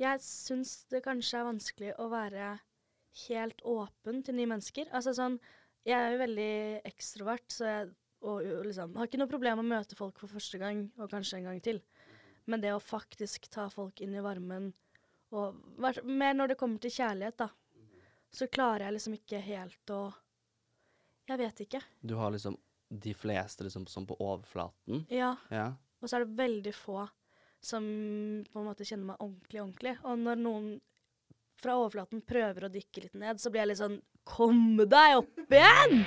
Jeg syns det kanskje er vanskelig å være helt åpen til nye mennesker. Altså sånn Jeg er jo veldig ekstrovert, så jeg og, og liksom, har ikke noe problem med å møte folk for første gang, og kanskje en gang til. Men det å faktisk ta folk inn i varmen, og mer når det kommer til kjærlighet, da, så klarer jeg liksom ikke helt å Jeg vet ikke. Du har liksom de fleste liksom som på overflaten. Ja. Ja. Og så er det veldig få som på en måte kjenner meg ordentlig, ordentlig. Og når noen fra overflaten prøver å dykke litt ned, så blir jeg litt sånn Kom deg opp igjen!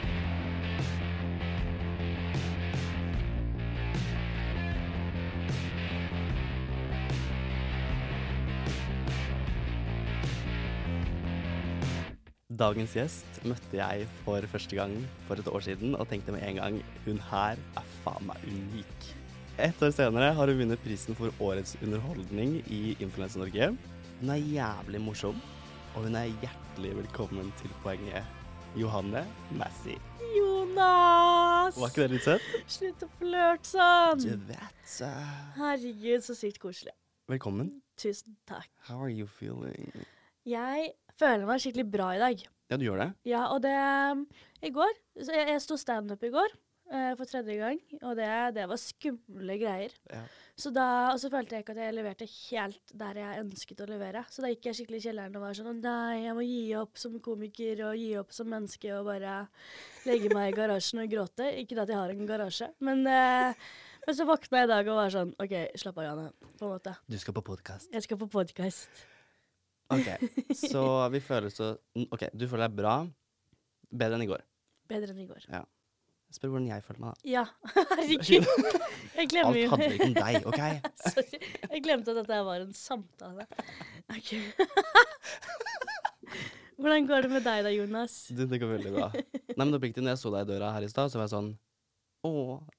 Dagens gjest møtte jeg for første gang for et år siden, og tenkte med en gang hun her er faen meg unik. Ett år senere har hun vunnet prisen for årets underholdning i Influencer Norge. Hun er jævlig morsom, og hun er hjertelig velkommen til poenget Johanne Massey. Jonas! Var ikke det litt søtt? Slutt å flørte sånn! Du vet så. Herregud, så sykt koselig. Velkommen. Tusen takk. How are you feeling? Jeg føler meg skikkelig bra i dag. Ja, du gjør det? Ja, og det I går så Jeg, jeg sto standup i går eh, for tredje gang, og det, det var skumle greier. Ja. Så da, og så følte jeg ikke at jeg leverte helt der jeg ønsket å levere. Så da gikk jeg skikkelig i kjelleren og var sånn «Å Nei, jeg må gi opp som komiker og gi opp som menneske og bare legge meg i garasjen og gråte. Ikke at jeg har en garasje, men, eh, men så våkna jeg i dag og var sånn OK, slapp av, Janne. På en måte. Du skal på podkast. Jeg skal på podkast. OK, så vi føler så OK, du føler deg bra. Bedre enn i går. Bedre enn i går. Spør hvordan jeg føler meg, da. Ja, herregud. Jeg glemmer Alt jo handler ikke om deg, OK? Sorry. Jeg glemte at dette var en samtale. Ok. Hvordan går det med deg da, Jonas? Du, det går veldig bra. Nei, men oppriktig, når jeg så deg i døra her i stad, så var jeg sånn Å,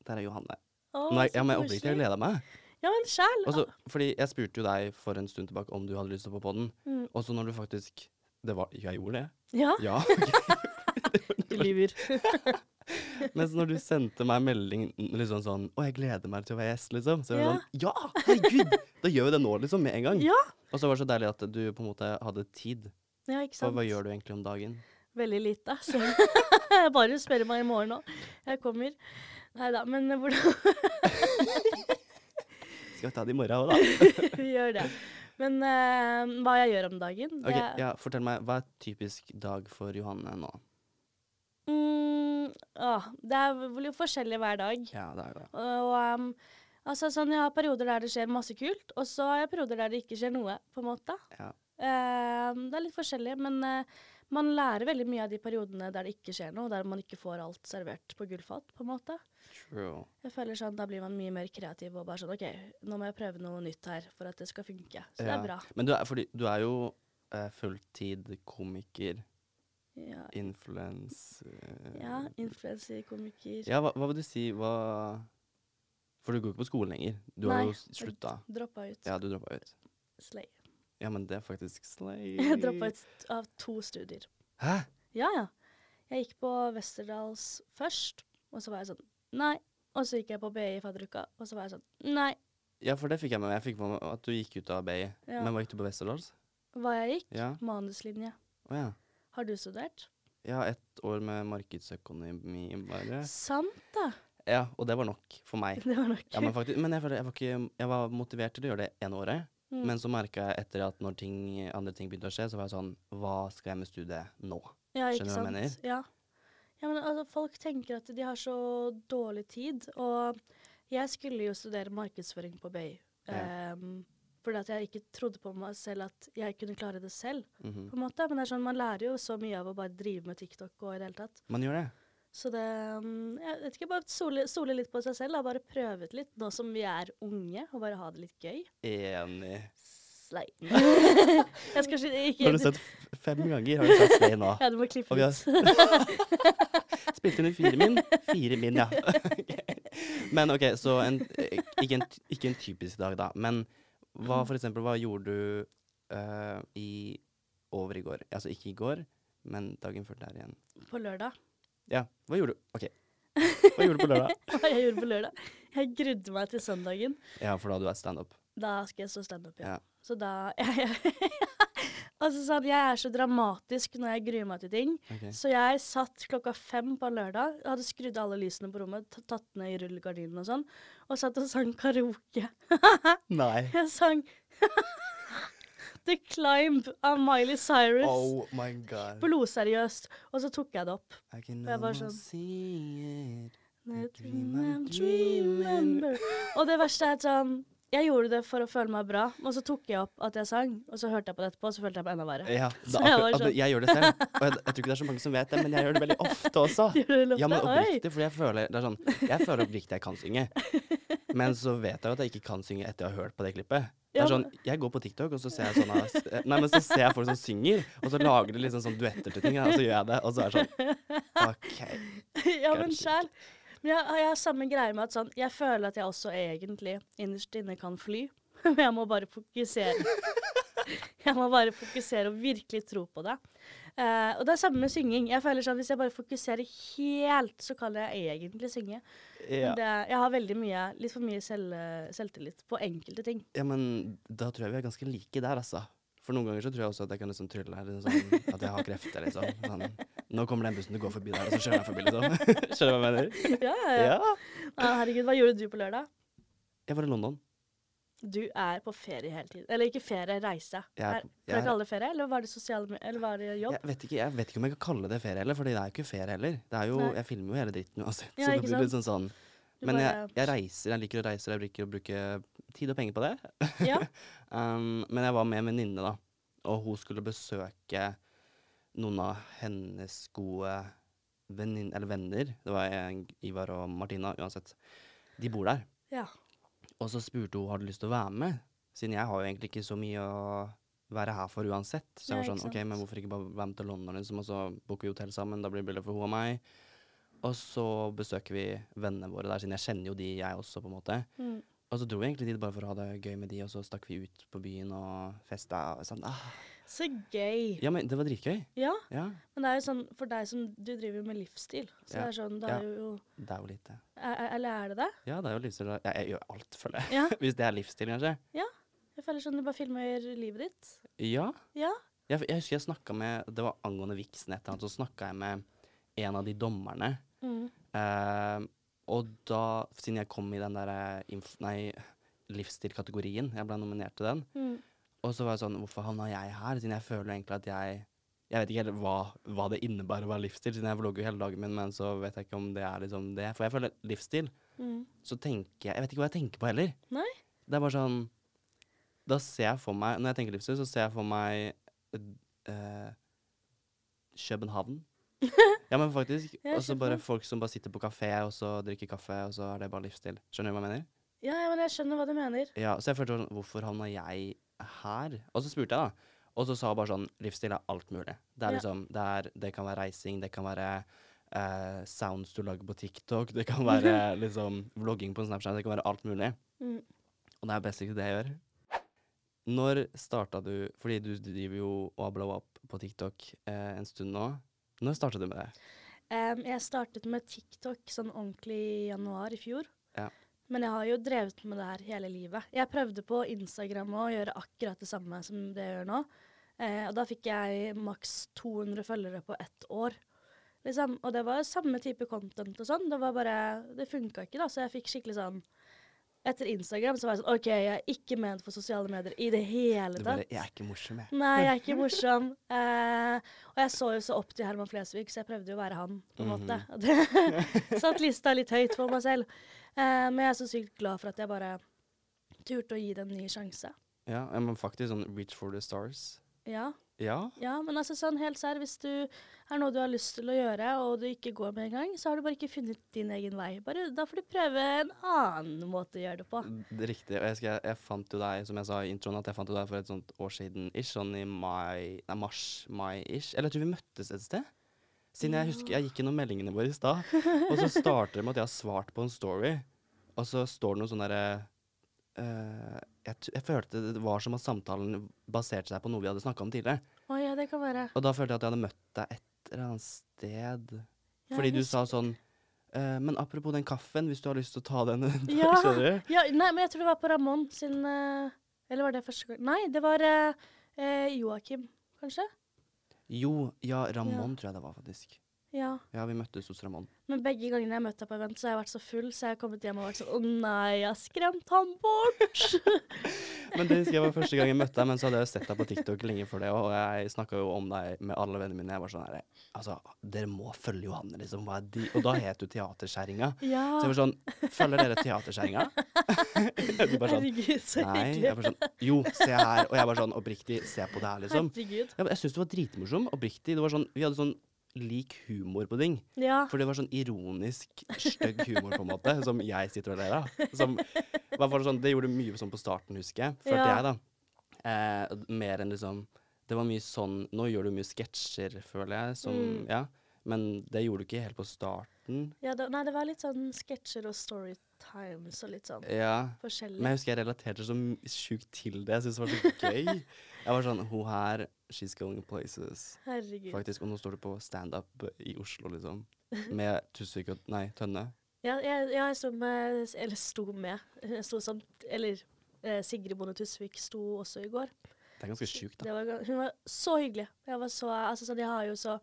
der er Johanne. Å, Nei, så ja, men oppriktig, jeg koselig. gleda meg. Ja, men sjæl. Fordi jeg spurte jo deg for en stund tilbake om du hadde lyst til å på den, Mm. og så når du faktisk Det var Jeg gjorde det? Ja, Ja. du lyver. Mens når du sendte meg melding liksom sånn Å, jeg gleder meg til å være gjest, liksom. Så var var Ja. sånn Ja, herregud! Da gjør vi det nå, liksom. Med en gang. Ja. Og så var det så deilig at du på en måte hadde tid. ja, ikke For sant? hva gjør du egentlig om dagen? Veldig lite, så Bare spør meg i morgen nå. Jeg kommer. Nei da, men hvordan Skal vi ta det i morgen òg, da? Vi gjør det. Men uh, hva jeg gjør om dagen det, Ok, ja, Fortell meg, hva er typisk dag for Johanne nå? mm, åh, det er jo forskjellig hver dag. Ja, det er det. Og um, altså sånn, jeg har perioder der det skjer masse kult, og så har jeg perioder der det ikke skjer noe, på en måte. Ja. Um, det er litt forskjellig, men uh, man lærer veldig mye av de periodene der det ikke skjer noe, der man ikke får alt servert på gullfat, på en måte. True. Jeg føler sånn, Da blir man mye mer kreativ og bare sånn OK, nå må jeg prøve noe nytt her for at det skal funke. Så det er bra. Men du er, fordi, du er jo uh, fulltid komiker, Ja, influens... eh, ja influenser, komiker. Ja, hva, hva vil du si hva For du går ikke på skolen lenger. Du har Nei, jo s- slutta. Droppa ut. Ja, du droppa ut. Slay. Ja, men det er faktisk slay. Jeg droppa ut av to studier. Hæ? Ja, ja. Jeg gikk på Westerdals først, og så var jeg sånn nei. Og så gikk jeg på BI i fadderuka, og så var jeg sånn nei. Ja, for det fikk jeg med meg. Jeg fikk med meg at du gikk ut av BI. Ja. Men hva gikk du på Westerdals? Hva jeg gikk? Ja. Manuslinje. Å ja. Har du studert? Ja, ett år med markedsøkonomi, bare. Sant, da. Ja, og det var nok for meg. Det var nok. Ja, men faktisk, men jeg, jeg, var ikke, jeg var motivert til å gjøre det ene året. Mm. Men så merka jeg etter at når ting, andre ting begynte å skje, så var jeg sånn Hva skal jeg med studiet nå? ja, skjønner du hva jeg mener? Ja. ja, men altså, folk tenker at de har så dårlig tid, og jeg skulle jo studere markedsføring på BI. Ja. Um, fordi at jeg ikke trodde på meg selv at jeg kunne klare det selv. Mhm. på en måte. Men det er sånn, man lærer jo så mye av å bare drive med TikTok og i det hele tatt. Man gjør det. Så det um, Jeg vet ikke, bare sole, sole litt på seg selv. Da. Bare prøve ut litt nå som vi er unge, og bare ha det litt gøy. Enig. Slay. jeg skal ikke, Har du sett fem ganger? Har du sett Slay nå? Ja, du må klippe ut. spilt inn i fire min. Fire min, ja. Men OK, så en, ikke, en, ikke en typisk dag, da. Men hva for eksempel, hva gjorde du uh, i over i går? Altså ikke i går, men dagen før der igjen. På lørdag. Ja, hva gjorde du? OK. Hva gjorde du på lørdag? Hva jeg gjorde på lørdag? Jeg grudde meg til søndagen. Ja, for da hadde du vært standup. Da skal jeg stå standup, ja. Ja. Så da Altså sånn, Jeg er så dramatisk når jeg gruer meg til ting. Okay. Så jeg satt klokka fem på lørdag, hadde skrudd alle lysene på rommet, tatt ned i rullegardinen og sånn, og satt og sang karaoke. Nei. Jeg sang The Climb av Miley Cyrus. Oh my god. Blodseriøst. Og så tok jeg det opp. I can jeg bare sånn- dream dream dreaming. Og det verste er sånn Jeg gjorde det for å føle meg bra, og så tok jeg opp at jeg sang, og så hørte jeg på det etterpå, og så følte jeg meg enda verre. Ja, da, jeg sånn- jeg gjør det selv. Og jeg, jeg tror ikke det er så mange som vet det, men jeg gjør det veldig ofte også. Det Ja, men oppriktig, for jeg føler det er sånn Jeg føler oppriktig jeg kan synge. Men så vet jeg jo at jeg ikke kan synge etter jeg har hørt på det klippet. Det er sånn, Jeg går på TikTok, og så ser jeg sånne Nei, men så ser jeg folk som synger, og så lager de liksom sånn duetter til ting, og så gjør jeg det, og så er det sånn OK. ja, men sjæl. Men jeg, jeg har samme greie med at sånn Jeg føler at jeg også egentlig innerst inne kan fly, men jeg må bare fokusere. Jeg må bare fokusere og virkelig tro på det. Uh, og det er samme med synging. Jeg føler sånn Hvis jeg bare fokuserer helt, så kan jeg egentlig synge. Ja. Det, jeg har veldig mye, litt for mye selv, selvtillit på enkelte ting. ja, men da tror jeg vi er ganske like der, altså. For noen ganger så tror jeg også at jeg kan liksom trylle her, liksom, sånn, at jeg har krefter, liksom. Sånn, nå kommer den bussen du går forbi der, og så kjører jeg forbi, liksom. Skjønner du hva jeg mener? Ja, ja, ja. Ah, herregud, hva gjorde du på lørdag? Jeg var i London. Du er på ferie hele tiden. Eller ikke ferie, reise. Jeg er jeg det ferie, eller var det sosial, Eller var det jobb? Jeg vet, ikke, jeg vet ikke om jeg kan kalle det ferie heller, for det er jo ikke ferie heller. Det er jo, jeg filmer jo hele dritten uansett, Ja, så det blir litt sånn sånn. Men jeg, jeg reiser, jeg liker å reise, jeg liker å bruke tid og penger på det. Ja. um, men jeg var med en venninne, da, og hun skulle besøke noen av hennes gode vennin eller venner. Det var Ivar og Martina, uansett. De bor der. ja. Og så spurte hun har du lyst til å være med, siden jeg har jo egentlig ikke så mye å være her for uansett. Så jeg var sånn, ok, men hvorfor ikke bare være med til London, liksom, og så booker vi hotell sammen, da blir det billig for hun og meg. Og så besøker vi vennene våre der, siden jeg kjenner jo de, jeg også, på en måte. Mm. Og så dro vi egentlig dit bare for å ha det gøy med de, og så stakk vi ut på byen og festa. Og sånn, ah. Så gøy. Ja, men det var dritgøy. Ja, Ja, men det er jo sånn for deg som Du driver med livsstil. Så Ja. det er sånn Det Ja. er jo det er jo litt det. er, er- Eller er det det? Ja, det er jo livsstil. Jeg, jeg gjør alt, føler jeg. Ja. Hvis det er livsstil, kanskje. Ja. Jeg føler sånn du bare filmer livet ditt. Ja. Ja. Jeg, jeg husker jeg snakka med Det var angående Vixen et eller annet, så snakka jeg med en av de dommerne. Mm. Eh, og da, siden jeg kom i den der inf nei, livsstilkategorien, jeg ble nominert til den, Mm. og så var jeg sånn Hvorfor havna jeg her? Siden jeg føler egentlig at jeg Jeg vet ikke helt hva, hva det innebærer å være livsstil, siden jeg vlogger hele dagen min, men så vet jeg ikke om det er liksom det. For jeg føler livsstil, Mm. så tenker jeg Jeg vet ikke hva jeg tenker på heller. Nei. Det er bare sånn Da ser jeg for meg Når jeg tenker livsstil, så ser jeg for meg øh, København. Ja, men faktisk. Og så bare folk som bare sitter på kafé, og så drikker kaffe, og så er det bare livsstil. Skjønner du hva jeg mener? Ja, ja, men jeg skjønner hva du mener. Ja, Så jeg følte sånn Hvorfor havna jeg her? Og så spurte jeg, da. Og så sa hun bare sånn Livsstil er alt mulig. Det er Ja. liksom Det, er, det kan være reising, det kan være eh, sounds du lager på TikTok, det kan være liksom vlogging på Snapchat, det kan være alt mulig. Mm. Og det er best ikke det jeg gjør. Når starta du Fordi du driver jo og har blow up på TikTok eh, en stund nå. Når starta du med det? Um, jeg startet med TikTok sånn ordentlig i januar i fjor. Ja. Men jeg har jo drevet med det her hele livet. Jeg prøvde på Instagram å gjøre akkurat det samme som det jeg gjør nå. Eh, og da fikk jeg maks 200 følgere på ett år. Liksom. Og det var samme type content og sånn. Det var bare Det funka ikke, da. Så jeg fikk skikkelig sånn Etter Instagram så var jeg sånn OK, jeg er ikke ment for sosiale medier i det hele tatt. bare Jeg er ikke morsom, jeg. Nei, jeg er ikke morsom. Eh, og jeg så jo så opp til Herman Flesvig, så jeg prøvde jo å være han, på en måte. Mm -hmm. Satt lista litt høyt for meg selv. Eh, men jeg er så sykt glad for at jeg bare turte å gi det en ny sjanse. Ja, ja, men faktisk sånn reach for the stars. Ja. Ja. Ja, men altså sånn helt sær, hvis du er noe du har lyst til å gjøre, og du ikke går med en gang, så har du bare ikke funnet din egen vei. Bare, da får du prøve en annen måte å gjøre det på. Er Riktig. Og jeg, skal, jeg fant jo deg, som jeg sa i introen, at jeg fant jo deg for et sånt år siden ish, sånn i mai Nei, mars-mai-ish. Eller jeg tror vi møttes et sted. Siden jeg husker Jeg gikk gjennom meldingene våre i stad, og så starter det med at jeg har svart på en story, og så står det noe sånn derre eh, jeg, jeg følte det var som at samtalen baserte seg på noe vi hadde snakka om tidligere. Oh, ja, det kan være. Og da følte jeg at jeg hadde møtt deg et eller annet sted. Ja, Fordi du sa sånn uh, Men apropos den kaffen, hvis du har lyst til å ta den Ja. Ja, nei, men jeg tror det var på Ramón sin uh, Eller var det første gang? Nei, det var eh, Joakim, kanskje? Jo, ja, Ramón tror jeg det var, faktisk. Ja. Ja, vi møttes hos Ramón. Men begge gangene jeg møtte deg på event, så har jeg vært så full, så jeg har kommet hjem og vært sånn Å nei, jeg har skremt han bort! Men det husker jeg var første gang jeg møtte deg, men så hadde jeg sett deg på TikTok lenge før det, og jeg snakka jo om deg med alle vennene mine. Jeg var sånn her Altså, dere må følge Johanne, liksom. Hva er de? Og da het du Teaterskjæringa. ja. Så jeg var sånn Følger dere Teaterskjæringa? du bare sånn Herregud, så Nei. Jeg var sånn Jo, se her. Og jeg var sånn Oppriktig, se på det her, liksom. Herregud. Jeg, jeg syns du var dritmorsom. Oppriktig. Det var sånn Vi hadde sånn lik humor på ting. Ja. For det var sånn ironisk stygg humor, på en måte, som jeg sitter og ler av. Sånn, det gjorde mye sånn på starten, husker jeg. Følte Ja. jeg, da. Eh, mer enn liksom Det var mye sånn Nå gjør du mye sketsjer, føler jeg, som Mm. Ja. Men det gjorde du ikke helt på starten. ja det, nei, det var litt sånn sketsjer og storytimes og litt sånn Ja. forskjellig. Men jeg husker jeg relaterte så sjukt til det. Jeg syntes det var så gøy. Jeg var sånn Hun her, she's going places. Herregud. Faktisk. Og nå står du på standup i Oslo, liksom. Med Tusvik og Nei, Tønne. Ja, jeg, jeg sto med Eller sto med. Jeg sto som Eller eh, Sigrid Bonde Tusvik sto også i går. Det er ganske sjukt, da. Det var, hun var så hyggelig. Jeg var så Altså sånn, jeg har jo så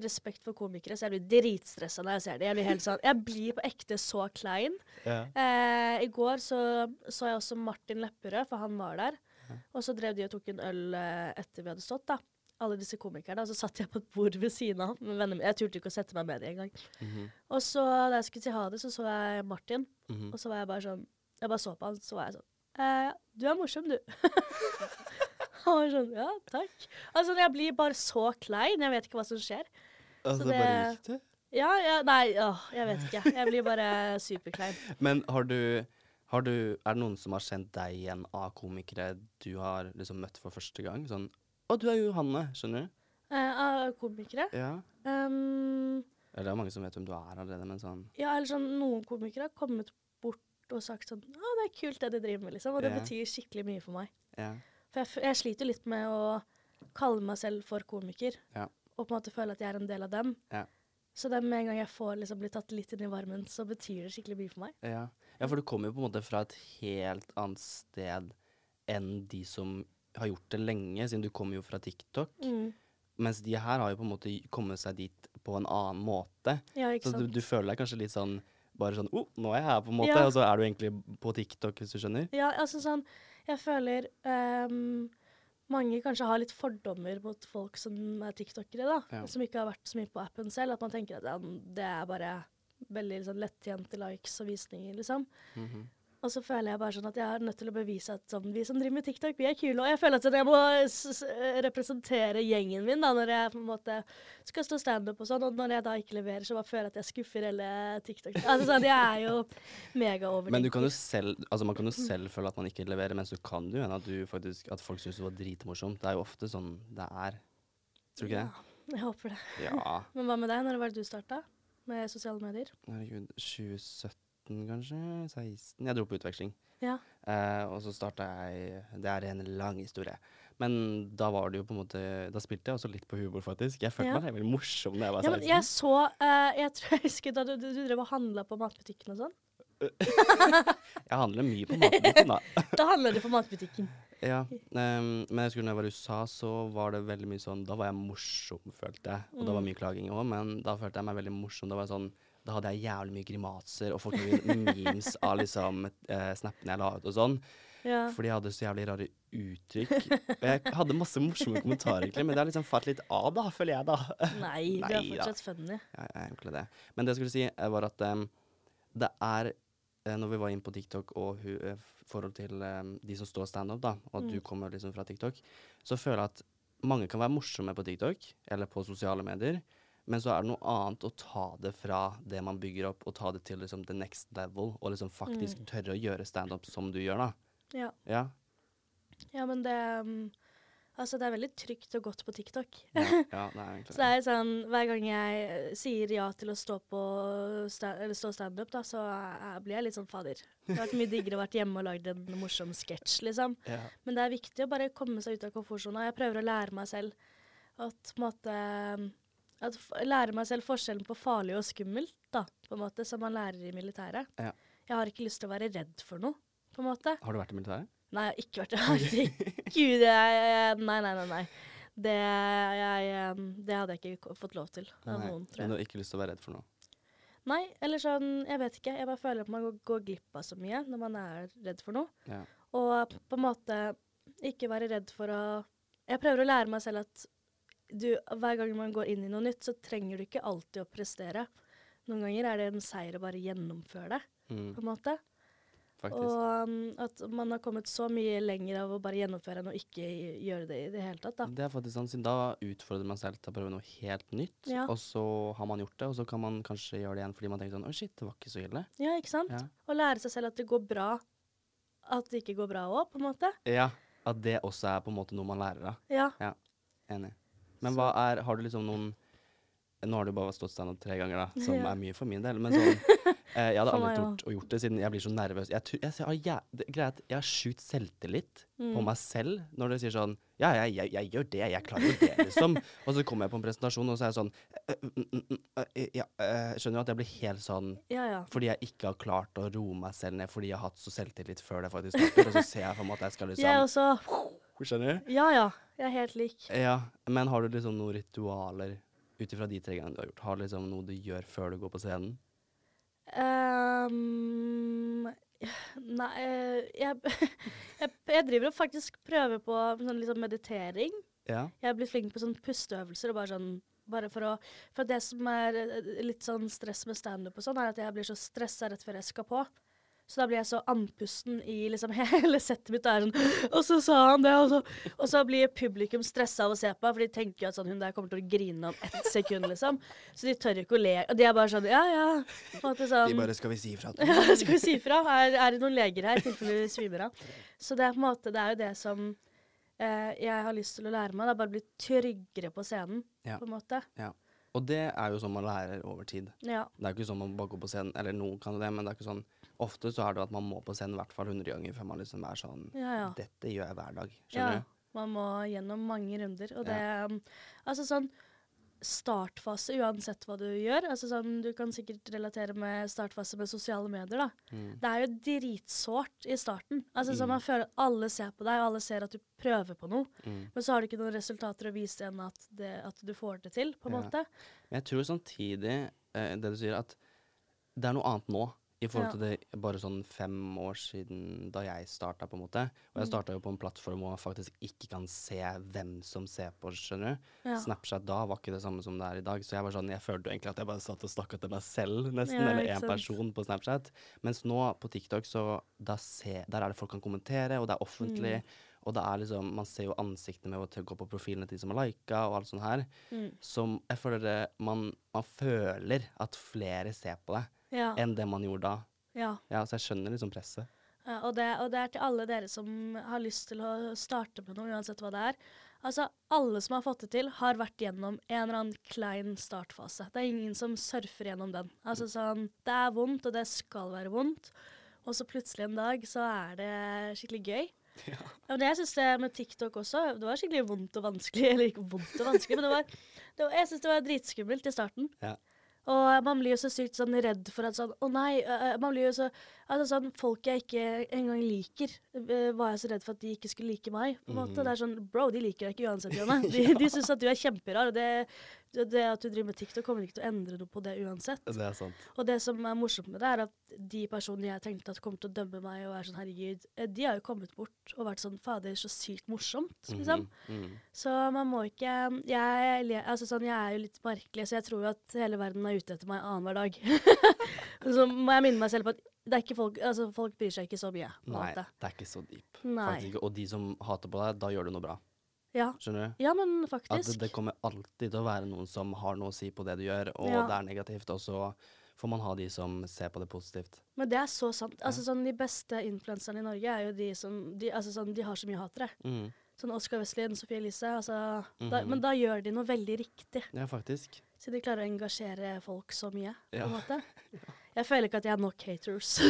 respekt for komikere, så jeg blir dritstressa når jeg ser det. Jeg blir helt sånn Jeg blir på ekte så klein. Ja. Eh, I går så så jeg også Martin Lepperød, for han var der. Og så drev de og tok en øl eh, etter vi hadde stått, da. Alle disse komikerne. Og så satt jeg på et bord ved siden av med mine. Jeg turte ikke å sette meg med dem engang. Mhm, Og så da jeg skulle si ha det, så så jeg Martin. mhm. Og så var jeg bare sånn Jeg bare så på han, så var jeg sånn eh, Du er morsom, du. var sånn Ja, takk. Altså, jeg blir bare så klein. Jeg vet ikke hva som skjer. Altså, Så det bare gikk det. Ja, ja, nei, å, jeg vet ikke. Jeg blir bare superklein. Men har du, har du Er det noen som har kjent deg igjen av komikere du har liksom møtt for første gang? Sånn Å, du er Johanne, skjønner du? Eh, av komikere. Ja. Um, Eller det er mange som vet hvem du er allerede, men sånn ja, eller sånn, noen komikere har kommet bort og sagt sånn Å, det er kult det du driver med, liksom. Og det yeah. betyr skikkelig mye for meg. Ja. For jeg, jeg sliter litt med å kalle meg selv for komiker, Ja. og på en måte føle at jeg er en del av dem. Ja. Så det med en gang jeg får liksom bli tatt litt inn i varmen, så betyr det skikkelig mye for meg. Ja. ja, for du kommer jo på en måte fra et helt annet sted enn de som har gjort det lenge, siden du kommer jo fra TikTok. Mm. Mens de her har jo på en måte kommet seg dit på en annen måte. Ja, Så du, du føler deg kanskje litt sånn bare sånn oh, nå er jeg her, på en måte. Ja. Og så er du egentlig på TikTok, hvis du skjønner. Ja, altså sånn Jeg føler um, mange kanskje har litt fordommer mot folk som er tiktokere, da. Ja. Som ikke har vært så mye på appen selv. At man tenker at ja, det er bare veldig liksom, lettjente likes og visninger, liksom. Mhm. Og så føler jeg bare sånn at jeg er nødt til å bevise at sånn, vi som driver med TikTok, vi er kule. Og jeg føler at sånn, jeg må s representere gjengen min da, når jeg på en måte skal stå standup og sånn. Og når jeg da ikke leverer, så bare føler jeg at jeg skuffer hele TikTok. Altså sånn, Jeg er jo megaovertenker. Men du kan jo selv, altså man kan jo selv føle at man ikke leverer, mens du kan jo hende at, du faktisk, at folk syns du var dritmorsom. Det er jo ofte sånn det er. Tror du ikke det? Ja, jeg håper det. Ja. Men hva med deg? Når var det du starta med sosiale medier? Herregud. 2017, kanskje? 16? Jeg dro på utveksling. Ja. Eh, og så starta jeg Det er en lang historie. Men da var det jo på en måte Da spilte jeg også litt på humor, faktisk. Jeg følte Ja. meg veldig morsom da jeg var ja men jeg så uh, Jeg tror jeg husker da du, du, du drev og handla på matbutikken og sånn. Jeg handler mye på matbutikken, da. Da handler du på matbutikken. Ja, Um, men jeg husker når jeg var i USA, så var det veldig mye sånn Da var jeg morsom, følte jeg. Og det var mye klaging òg, men da følte jeg meg veldig morsom. Da var jeg sånn Da hadde jeg jævlig mye grimaser og folk lagde memes av liksom eh, snappene jeg la ut og sånn. Ja. Fordi jeg hadde så jævlig rare uttrykk. Og jeg hadde masse morsomme kommentarer, egentlig, men det har liksom falt litt av, da, føler jeg, da. Nei, du er Nei da. fortsatt funny. Ja, jeg er egentlig det. Men det jeg skulle si, eh, var at um, det er eh, Når vi var inne på TikTok og hu, eh, forhold til um, de som står standup, da, og at du kommer liksom fra TikTok, så føler jeg at mange kan være morsomme på TikTok eller på sosiale medier, men så er det noe annet å ta det fra det man bygger opp, og ta det til liksom the next level, og liksom faktisk Mm. tørre å gjøre standup som du gjør, da. Ja. Ja. ja, men det um, Altså, det er veldig trygt og godt på TikTok. Ja, ja det er egentlig Så det er sånn, Hver gang jeg eh, sier ja til å stå på sta eller stå standup, da, så jeg blir jeg litt sånn fader. Det har vært mye diggere å vært hjemme og lagd en morsom sketsj, liksom. Ja. Men det er viktig å bare komme seg ut av komfortsona. Jeg prøver å lære meg selv at på en måte at Lære meg selv forskjellen på farlig og skummelt, da, på en måte, som man lærer i militæret. Ja. Jeg har ikke lyst til å være redd for noe, på en måte. Har du vært i militæret? Nei, jeg har ikke vært det. Herregud, jeg, jeg, nei, nei, nei. nei. Det, jeg, det hadde jeg ikke fått lov til av Nei, noen, tror Men du har ikke lyst til å være redd for noe? Nei, eller sånn, jeg vet ikke. Jeg bare føler at man går, går glipp av så mye når man er redd for noe. Ja. Og på en måte ikke være redd for å Jeg prøver å lære meg selv at du, hver gang man går inn i noe nytt, så trenger du ikke alltid å prestere. Noen ganger er det en seier å bare gjennomføre det, Mm, på en måte. faktisk. Og um, at man har kommet så mye lenger av å bare gjennomføre enn å ikke gjøre det i det hele tatt, da. Det er faktisk sant, siden Da utfordrer man selv til å prøve noe helt nytt, Ja. og så har man gjort det, og så kan man kanskje gjøre det igjen fordi man tenker sånn Å, shit, det var ikke så ille. Ja, ikke sant? Ja. Og lære seg selv at det går bra. At det ikke går bra òg, på en måte. ja. At det også er på en måte noe man lærer av. Ja. Enig. Men hva er Har du liksom noen Nå har du bare stått standup tre ganger, da, som Ja. er mye for min del. Men sånn eh, Jeg hadde aldri tort å gjort det, siden jeg blir så nervøs. Jeg, jeg, jeg, jeg, at jeg har sjukt selvtillit på Mm. meg selv når du sier sånn Ja, jeg, jeg, jeg gjør det, jeg klarer jo det, liksom. og så kommer jeg på en presentasjon, og så er jeg sånn «Øh, mm, mm, mm, øh, ja, øh», Skjønner du at jeg blir helt sånn Ja, ja. fordi jeg ikke har klart å roe meg selv ned fordi jeg har hatt så selvtillit før det faktisk starter, og så ser jeg for meg at jeg skal Jeg liksom også. Skjønner du? Ja, ja. Jeg er helt lik. Ja, men har du liksom noen ritualer ut ifra de tre gangene du har gjort? Har du liksom noe du gjør før du går på scenen? Um, nei eh, jeg, jeg, jeg driver og faktisk prøver på sånn liksom meditering. Ja. Jeg er blitt flink på sånn pusteøvelser og bare sånn bare for å For det som er eh, litt sånn stress med standup og sånn, er at jeg blir så stressa rett før jeg skal på. Så da blir jeg så andpusten i liksom hele settet mitt. Og, sånn, og så sa han det, og så, og så blir publikum stressa av å se på, for de tenker jo at sånn, hun der kommer til å grine om ett sekund, liksom. Så de tør ikke å le. Og de er bare sånn ja, ja. Måte sånn, De bare 'skal vi si ifra'? ja, skal vi si ifra? Er, er det noen leger her, i tilfelle vi svimer av? Så det er på en måte, det er jo det som eh, jeg har lyst til å lære meg. Det er bare å bli tryggere på scenen, Ja. på en måte. Og det er jo sånn man lærer over tid. Ja. Det er jo ikke sånn man bare går på scenen, eller noen kan det, men det er ikke sånn Ofte så er det at man må på scenen i hvert fall 100 ganger før man liksom er sånn Ja, ja. Dette gjør jeg hver dag. Skjønner du? Man må gjennom mange runder. Og det um, Altså sånn startfase, uansett hva du gjør. Altså sånn, Du kan sikkert relatere med startfase med sosiale medier. da. Mm. Det er jo dritsårt i starten. Altså sånn Mm. Man føler at alle ser på deg, og alle ser at du prøver på noe. Mm. Men så har du ikke noen resultater å vise enn at, det, at du får det til, på en Ja. måte. Men jeg tror samtidig, eh, det du sier, at det er noe annet nå. I forhold til det bare sånn fem år siden da jeg starta, på en måte. Og jeg Mm. starta jo på en plattform hvor man faktisk ikke kan se hvem som ser på, skjønner du. Ja. Snapchat da var ikke det samme som det er i dag, så jeg var sånn, jeg følte jo egentlig at jeg bare satt og snakka til meg selv, nesten, Ja, eller én person på Snapchat. Mens nå på TikTok, så da se, der er det folk kan kommentere, og det er offentlig. Mm. Og det er liksom, man ser jo ansiktene med å gå på profilene til de som har lika, og alt sånt her. Mm. Som jeg føler det, man, man føler at flere ser på det, Ja. enn det man gjorde da. ja. Ja, så jeg skjønner liksom presset. Ja, og, det, og det er til alle dere som har lyst til å starte med noe, uansett hva det er. Altså, Alle som har fått det til, har vært gjennom en eller annen klein startfase. Det er ingen som surfer gjennom den. Altså sånn, Det er vondt, og det skal være vondt. Og så plutselig en dag så er det skikkelig gøy. Ja. men jeg synes det med TikTok også, det var skikkelig vondt og vanskelig. Eller ikke vondt og vanskelig, men det var, det var, jeg syns det var dritskummelt i starten. Ja. Og man blir jo så sykt sånn redd for at sånn Å nei, man blir jo så Altså sånn Folk jeg ikke engang liker, øh, var jeg så redd for at de ikke skulle like meg. på en måte. Mm. Det er sånn Bro, de liker deg ikke uansett, Janne. De, de syns at du er kjemperar. Og det, det, at du driver med TikTok, kommer ikke til å endre noe på det uansett. Det er sant. Og det som er morsomt med det, er at de personene jeg tenkte at kommer til å dømme meg og er sånn herregud, eh, de har jo kommet bort og vært sånn fader, så sykt morsomt, liksom. Mm. Mm. Så man må ikke jeg, altså sånn, jeg er jo litt merkelig, så jeg tror jo at hele verden er ute etter meg annenhver dag. så må jeg minne meg selv på at det er ikke folk, altså, folk bryr seg ikke så mye. Nei, måte. det er ikke så deep. Faktisk. Og de som hater på deg, da gjør du noe bra. Ja. Skjønner du? ja, men At faktisk. det, det kommer alltid til å være noen som har noe å si på det du gjør, og Ja. det er negativt, og så får man ha de som ser på det positivt. Men det er så sant. Altså, sånn, de beste influenserne i Norge er jo de som de, altså, sånn, de har så mye hatere. Mm. Sånn Oskar Westlien, Sophie Elise. Altså, da, Mhm. men da gjør de noe veldig riktig. Ja, faktisk. Så de klarer å engasjere folk så mye, på en måte. Jeg føler ikke at jeg har nok haters.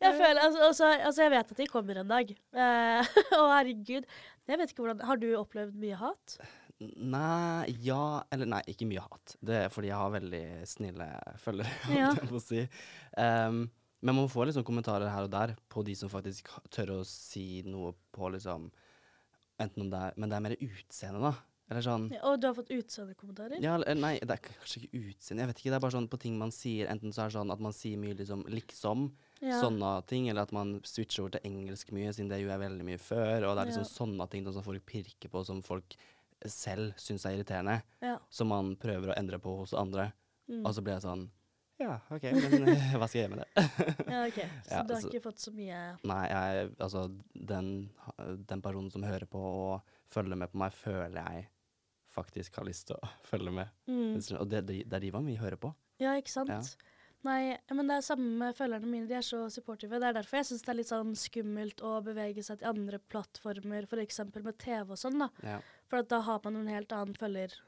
jeg føler, altså, altså, altså, jeg vet at de kommer en dag. Eh, Å, herregud. Jeg vet ikke hvordan Har du opplevd mye hat? Nei, ja Eller nei, ikke mye hat. Det er fordi jeg har veldig snille følgere, Ja. holdt jeg på å si. Um, men man får liksom kommentarer her og der på de som faktisk tør å si noe på liksom Enten om det er Men det er mer utseende, da. Eller sånn Ja, Og du har fått utseendekommentarer? Ja, nei, det er kanskje ikke utseende. Jeg vet ikke, Det er bare sånn på ting man sier. Enten så er det sånn at man sier mye liksom liksom, Ja. sånne ting, eller at man switcher over til engelsk mye, siden det gjorde jeg veldig mye før. Og det er liksom Ja. sånne ting som folk pirker på, som folk selv syns er irriterende. Ja. Som man prøver å endre på hos andre. Mm. Og så blir jeg sånn Ja, OK, men eh, hva skal jeg gjøre med det? ja, OK. Så Ja, du har altså- ikke fått så mye Nei, jeg, altså den, den personen som hører på og følger med på meg, føler jeg faktisk har lyst til å følge med. mm. Og det, det, det er de man vil høre på. Ja, ikke sant? Ja. Nei, men det er samme med følgerne mine. De er så supportive. Det er derfor jeg syns det er litt sånn skummelt å bevege seg til andre plattformer, f.eks. med TV og sånn, da. Ja. For da har man en helt annen følgerbase.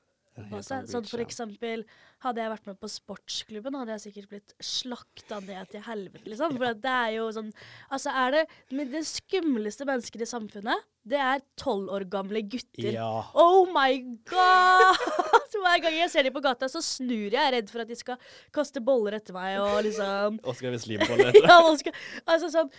Sånn for eksempel, hadde jeg vært med på sportsklubben, hadde jeg sikkert blitt slakta ned til helvete, liksom. For det er jo sånn Altså, er det men Det skumleste mennesker i samfunnet, det er tolv år gamle gutter. Ja. Oh my god! Hver gang jeg ser dem på gata, så snur jeg. Jeg er redd for at de skal kaste boller etter meg og liksom Oskar Westlin-boller etter deg. ja, Oscar, altså sånn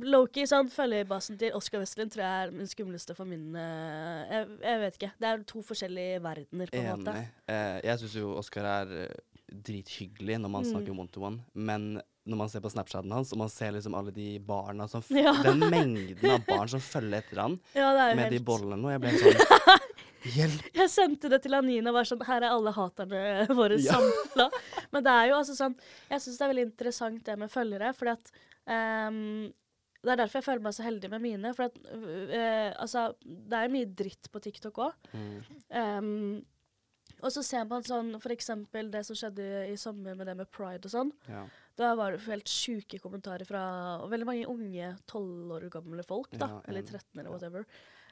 Loki, sånn følgerbasen til Oskar Westlin, tror jeg er den skumleste for min uh, jeg, jeg vet ikke. Det er to forskjellige verdener, på en måte. Enig. Eh, jeg syns jo Oskar er eh, drithyggelig når man Mm. snakker one to one, men når man ser på Snapchaten hans, og man ser liksom alle de barna som Ja. Den mengden av barn som følger etter han Ja, med helt... de bollene nå, jeg ble sånn Hjelp! Jeg sendte det til Anina og var sånn Her er alle haterne våre Ja. samla. Men det er jo altså sånn Jeg syns det er veldig interessant det med følgere, fordi at um, Det er derfor jeg føler meg så heldig med mine. For at uh, altså Det er mye dritt på TikTok òg. Mm. og så ser man sånn eksempel det som skjedde i sommer med det med pride og sånn. Ja. Da var det helt sjuke kommentarer fra veldig mange unge tolv år gamle folk. da, Ja, Eller enig. 13, eller Ja.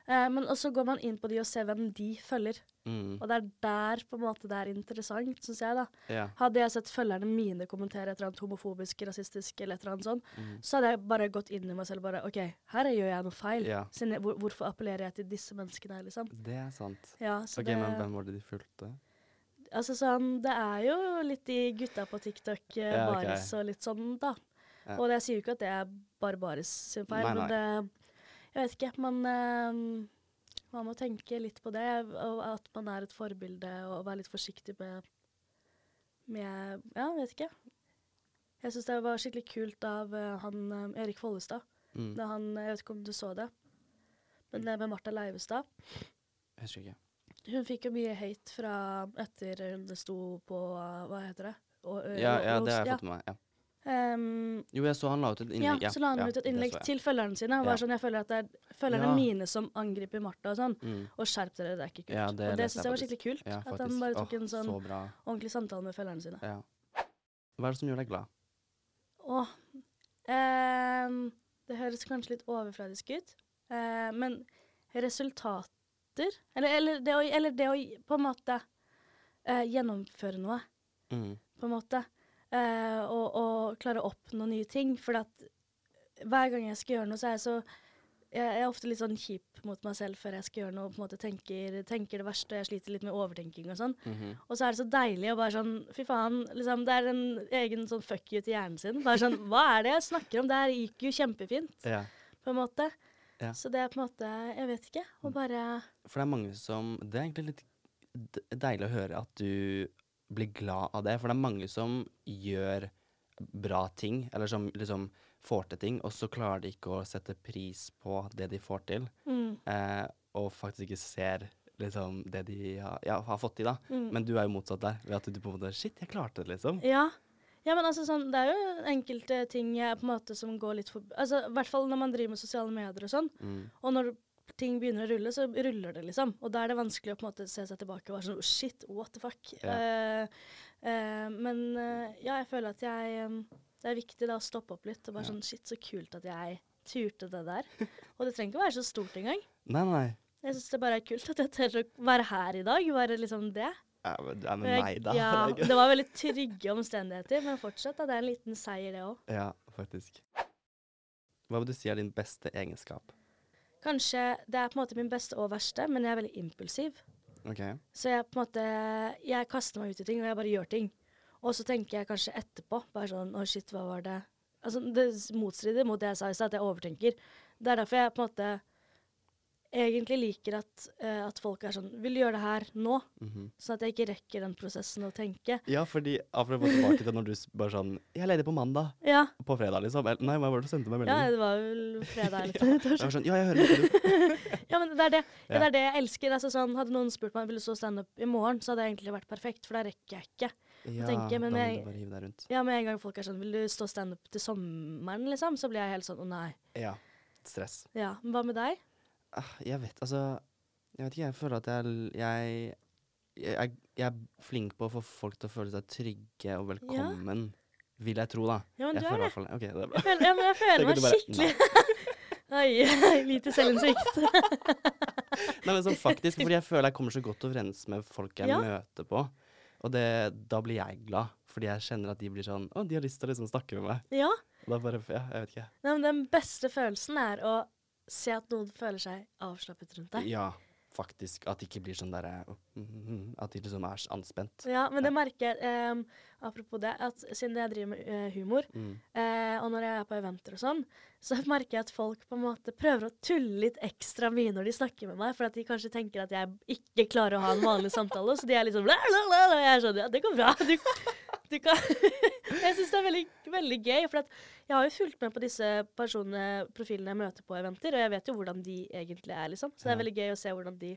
Eh, men også går man inn på de og ser hvem de følger. Mm. Og det er der på en måte det er interessant, syns jeg. da. ja. Hadde jeg sett følgerne mine kommentere et eller annet homofobisk, rasistisk eller et eller annet sånn, Mm. så hadde jeg bare gått inn i meg selv og bare OK, her gjør jeg noe feil. Ja. Siden jeg, hvor, hvorfor appellerer jeg til disse menneskene her, liksom? Det er sant. Ja, så OK, det, men hvem var det de fulgte? Altså sånn, Det er jo litt de gutta på TikTok, eh, Ja, okay. Baris og litt sånn, da. Ja. Og det, jeg sier jo ikke at det er bare Baris sin feil, men det Jeg vet ikke. Man, eh, man må tenke litt på det, og at man er et forbilde, og være litt forsiktig med, med Ja, vet ikke. Jeg syns det var skikkelig kult av eh, han eh, Erik Follestad. Mm. Da han, jeg vet ikke om du så det, men det med Martha Leivestad. Jeg husker ikke. Hun fikk jo mye hate fra etter hun sto på Hva heter det? Og, Ja, ja, det har jeg fått med meg. Ja. Ehm, Jo, jeg så han la ut et innlegg. ja, så la han ja, ut et innlegg til følgerne sine. og Ja. Bare sånn, jeg føler at det er følgerne Ja. mine som angriper Martha og sånn. Mm. Og skjerp dere, det er ikke kult. Ja, det og det syns jeg var skikkelig kult. At han bare tok oh, en sånn Så ordentlig samtale med følgerne sine. Ja. Hva er det som gjør deg glad? Åh, um, det høres kanskje litt overfladisk ut, uh, men resultater Eller, eller, det, å, eller det å på en måte uh, gjennomføre noe. Mm. på en måte. Eh, og, og klare å oppnå nye ting. For at hver gang jeg skal gjøre noe, så er jeg så jeg er ofte litt sånn kjip mot meg selv før jeg skal gjøre noe. og på en måte tenker, tenker det verste, jeg sliter litt med overtenking og sånn. Mhm. Og så er det så deilig å bare sånn Fy faen, liksom, det er en egen sånn fuck you til hjernen sin. Bare sånn Hva er det jeg snakker om? Det her gikk jo kjempefint, Ja. på en måte. Ja. Så det er på en måte Jeg vet ikke. Og bare For det er mange som Det er egentlig litt deilig å høre at du blir glad av det. For det er mange som gjør bra ting, eller som liksom får til ting, og så klarer de ikke å sette pris på det de får til, mm, eh, og faktisk ikke ser liksom det de har, ja, har fått til, da. mm. Men du er jo motsatt der, ved at du på en måte Shit, jeg klarte det, liksom. Ja. Ja, men altså sånn, det er jo enkelte ting jeg på en måte som går litt for Altså, I hvert fall når man driver med sosiale medier og sånn. Mm. Og når ting begynner å rulle, så ruller det, liksom. Og da er det vanskelig å på en måte se seg tilbake og være sånn Shit, what the fuck? Ja. Uh, uh, men uh, ja, jeg føler at jeg um, Det er viktig da å stoppe opp litt og bare Ja. sånn Shit, så kult at jeg turte det der. Og det trenger ikke å være så stort engang. Nei, nei. Jeg syns det bare er kult at jeg tør å være her i dag. Være liksom det. Ja, men ja, men meg, da. Ja, Det det var veldig trygge omstendigheter, men fortsatt, da, det er en liten seier, det òg. Ja, faktisk. Hva vil du si er din beste egenskap? Kanskje det er på en måte min beste og verste, men jeg er veldig impulsiv. OK. Så jeg på en måte Jeg kaster meg ut i ting, og jeg bare gjør ting. Og så tenker jeg kanskje etterpå bare sånn Å, shit, hva var det Altså, det motstrider mot det jeg sa i stad, at jeg overtenker. Det er derfor jeg på en måte egentlig liker at, uh, at folk er sånn Vil du gjøre det her nå? Mhm. Sånn at jeg ikke rekker den prosessen å tenke. Ja, fordi apropos tilbake til når du bare sånn Jeg er ledig på mandag. Ja, På fredag, liksom. Nei, hva var det du sendte meg ja det var vel fredag eller Jeg torsdag. var sånn Ja, jeg hører ikke du. Ja, men det er det, Ja. det er det jeg elsker. Altså, sånn, hadde noen spurt meg vil du stå standup i morgen, så hadde det egentlig vært perfekt, for da rekker jeg ikke. Ja, tenke, men jeg-. Ja, Med en gang folk er sånn Vil du stå standup til sommeren, liksom? Så blir jeg helt sånn Å, nei. Ja. Stress. Ja, men Hva med deg? Ah, Jeg vet, altså Jeg vet ikke, jeg føler at jeg Jeg, jeg, jeg er flink på å få folk til å føle seg trygge og velkommen. Vil jeg tro, da. Ja, men jeg du er føler er det. Okay, det er bra. Jeg føler, ja, men jeg føler meg bare, skikkelig Oi, lite selvinnsikt. Nei, men sånn faktisk, fordi jeg føler jeg kommer så godt overens med folk jeg Ja. møter på. Og det, da blir jeg glad, fordi jeg kjenner at de blir sånn Å, de har lyst til å liksom snakke med meg. Ja. Og da bare Ja, jeg vet ikke. Nei, men Den beste følelsen er å se at noen føler seg avslappet rundt deg. Ja, faktisk. At det ikke blir sånn derre At de liksom er anspent. Ja, men det merker jeg em, Apropos det, at siden jeg driver med eh, humor, Mm. eh, og når jeg er på eventer og sånn, så merker jeg at folk på en måte prøver å tulle litt ekstra mye når de snakker med meg, for at de kanskje tenker at jeg ikke klarer å ha en vanlig samtale, så de er litt bla, og jeg skjønner, sånn Ja, det går bra. Du, du kan Jeg syns det er veldig, veldig gøy, for at jeg har jo fulgt med på disse personene, profilene jeg møter på eventer, og jeg vet jo hvordan de egentlig er, liksom. Så det er veldig gøy å se hvordan de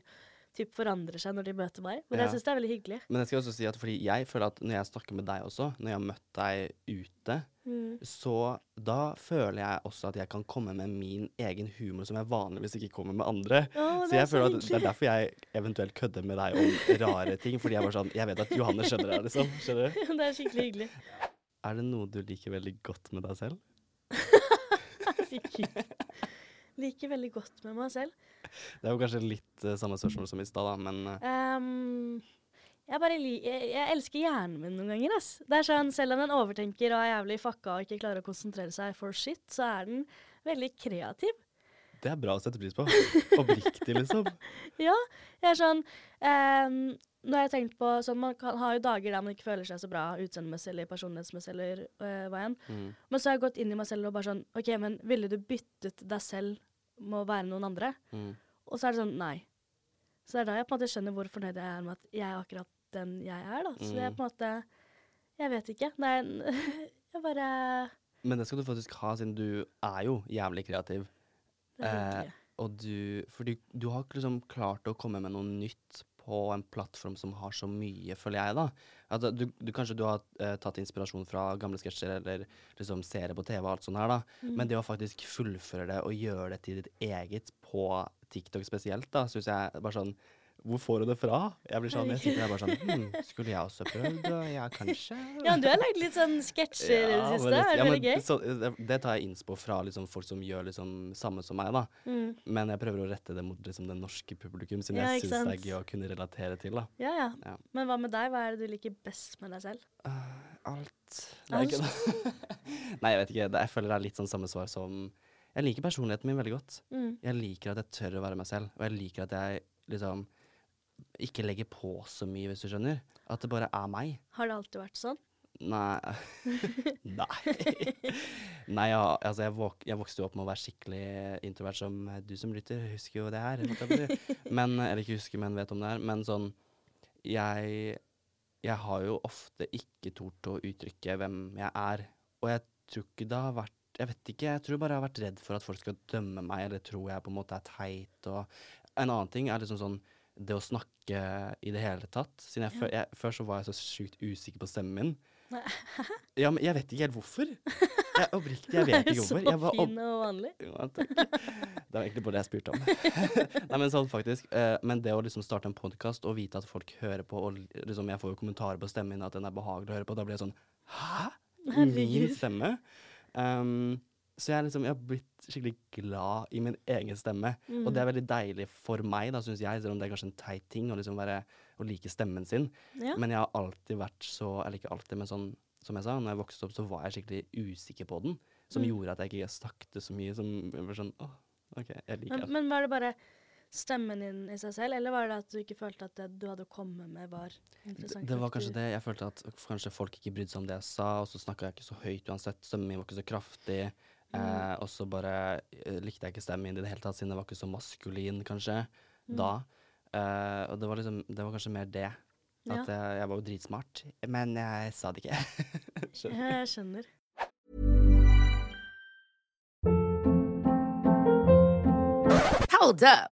typ forandrer seg når de møter meg. Men jeg syns det er veldig hyggelig. Men jeg skal også si at fordi jeg føler at når jeg snakker med deg også, når jeg har møtt deg ute, Mm. så da føler jeg også at jeg kan komme med min egen humor som jeg vanligvis ikke kommer med andre. Å, Så jeg er føler at det er derfor jeg eventuelt kødder med deg om rare ting. Fordi jeg bare sånn Jeg vet at Johanne skjønner det, liksom. Skjønner du? det er skikkelig hyggelig. Er det noe du liker veldig godt med deg selv? Liker veldig godt med meg selv. Det er jo kanskje litt uh, samme spørsmål som i stad, da, men uh. um, jeg bare li jeg, jeg elsker hjernen min noen ganger. ass. Det er sånn, Selv om den overtenker og er jævlig fucka og ikke klarer å konsentrere seg for shit, så er den veldig kreativ. det er bra å sette pris på. Oppriktig, liksom. Ja, jeg er sånn ehm, Nå har jeg tenkt på sånn, Man kan, har jo dager der man ikke føler seg så bra utseendemessig eller personlighetsmessig eller øh, hva enn. Mm. Men så har jeg gått inn i meg selv og bare sånn OK, men ville du byttet deg selv med å være noen andre? Mm. Og så er det sånn nei. Så det er da jeg på en måte skjønner hvor fornøyd jeg er med at jeg er akkurat den jeg er. da. Så det er Mm. på en måte Jeg vet ikke. Er Jeg bare Men det skal du faktisk ha, siden du er jo jævlig kreativ. Det er Eh. Og du For du har ikke liksom klart å komme med noe nytt på en plattform som har så mye, føler jeg, da. Altså, du, du, kanskje du har uh, tatt inspirasjon fra gamle sketsjer eller liksom serier på TV og alt sånt her, da. Mm. Men det å faktisk fullføre det og gjøre det til ditt eget på TikTok spesielt, da, syns jeg bare sånn Hvor får du det fra? Jeg blir sånn, jeg sitter der bare sånn hm, Skulle jeg også prøvd? Ja, kanskje? Ja, du har lagd litt sånn sketsjer i det siste. Det er ja, veldig gøy. Så, det, det tar jeg innspo fra liksom, folk som gjør liksom, samme som meg, da. Mm. Men jeg prøver å rette det mot liksom, det norske publikum, som Ja, jeg syns det er gøy å kunne relatere til. da. Ja, ja. Ja. Men hva med deg? Hva er det du liker best med deg selv? Uh, alt ikke. Nei, jeg vet ikke. Jeg føler det er litt sånn samme svar som Jeg liker personligheten min veldig godt. Mm. Jeg liker at jeg tør å være meg selv, og jeg liker at jeg liksom ikke legger på så mye, hvis du skjønner. At det bare er meg. Har det alltid vært sånn? Nei Nei. Nei, ja, altså jeg, våk jeg vokste jo opp med å være skikkelig introvert, som du som lytter husker jo det her. Men, eller ikke husker, men vet om det her. Men sånn Jeg, jeg har jo ofte ikke tort å uttrykke hvem jeg er. Og jeg tror ikke det har vært Jeg vet ikke, jeg tror bare jeg har vært redd for at folk skal dømme meg, eller tro jeg på en måte er teit. Og en annen ting er liksom sånn det å snakke i det hele tatt. Siden jeg, jeg, før så var jeg så sjukt usikker på stemmen min. Ja, men jeg vet ikke helt hvorfor. Jeg, oppriktig, jeg vet ikke hvorfor. Jeg Så var fin og vanlig. Ja, takk. Det var egentlig bare det jeg spurte om. Nei, men sånn faktisk. Eh, men det å liksom starte en podkast og vite at folk hører på, og liksom jeg får jo kommentarer på stemmen min at den er behagelig å høre på, da blir jeg sånn Hæ? Min stemme? Um, så jeg, liksom, jeg har blitt skikkelig glad i min egen stemme. Og Mm. det er veldig deilig for meg, da, syns jeg, selv om det er kanskje en teit ting å liksom være, å like stemmen sin. Ja. Men jeg har alltid vært så Eller ikke alltid, men sånn som jeg sa, når jeg vokste opp, så var jeg skikkelig usikker på den. Som Mm. gjorde at jeg ikke snakket så mye. Som var sånn Å, OK, jeg liker Men, det. men var det bare stemmen din i seg selv, eller var det at du ikke følte at det du hadde å komme med, var interessant? det var kanskje det. Jeg følte at kanskje folk ikke brydde seg om det jeg sa, og så snakka jeg ikke så høyt uansett. Stemmen min var ikke så kraftig. Mm. Eh, og så bare eh, likte jeg ikke stemmen min i det hele tatt, siden jeg var ikke så maskulin, kanskje, Mm. da. Eh, og det var liksom Det var kanskje mer det. Ja. At jeg, jeg var jo dritsmart, men jeg sa det ikke. Skjønner. Jeg skjønner. Hold up.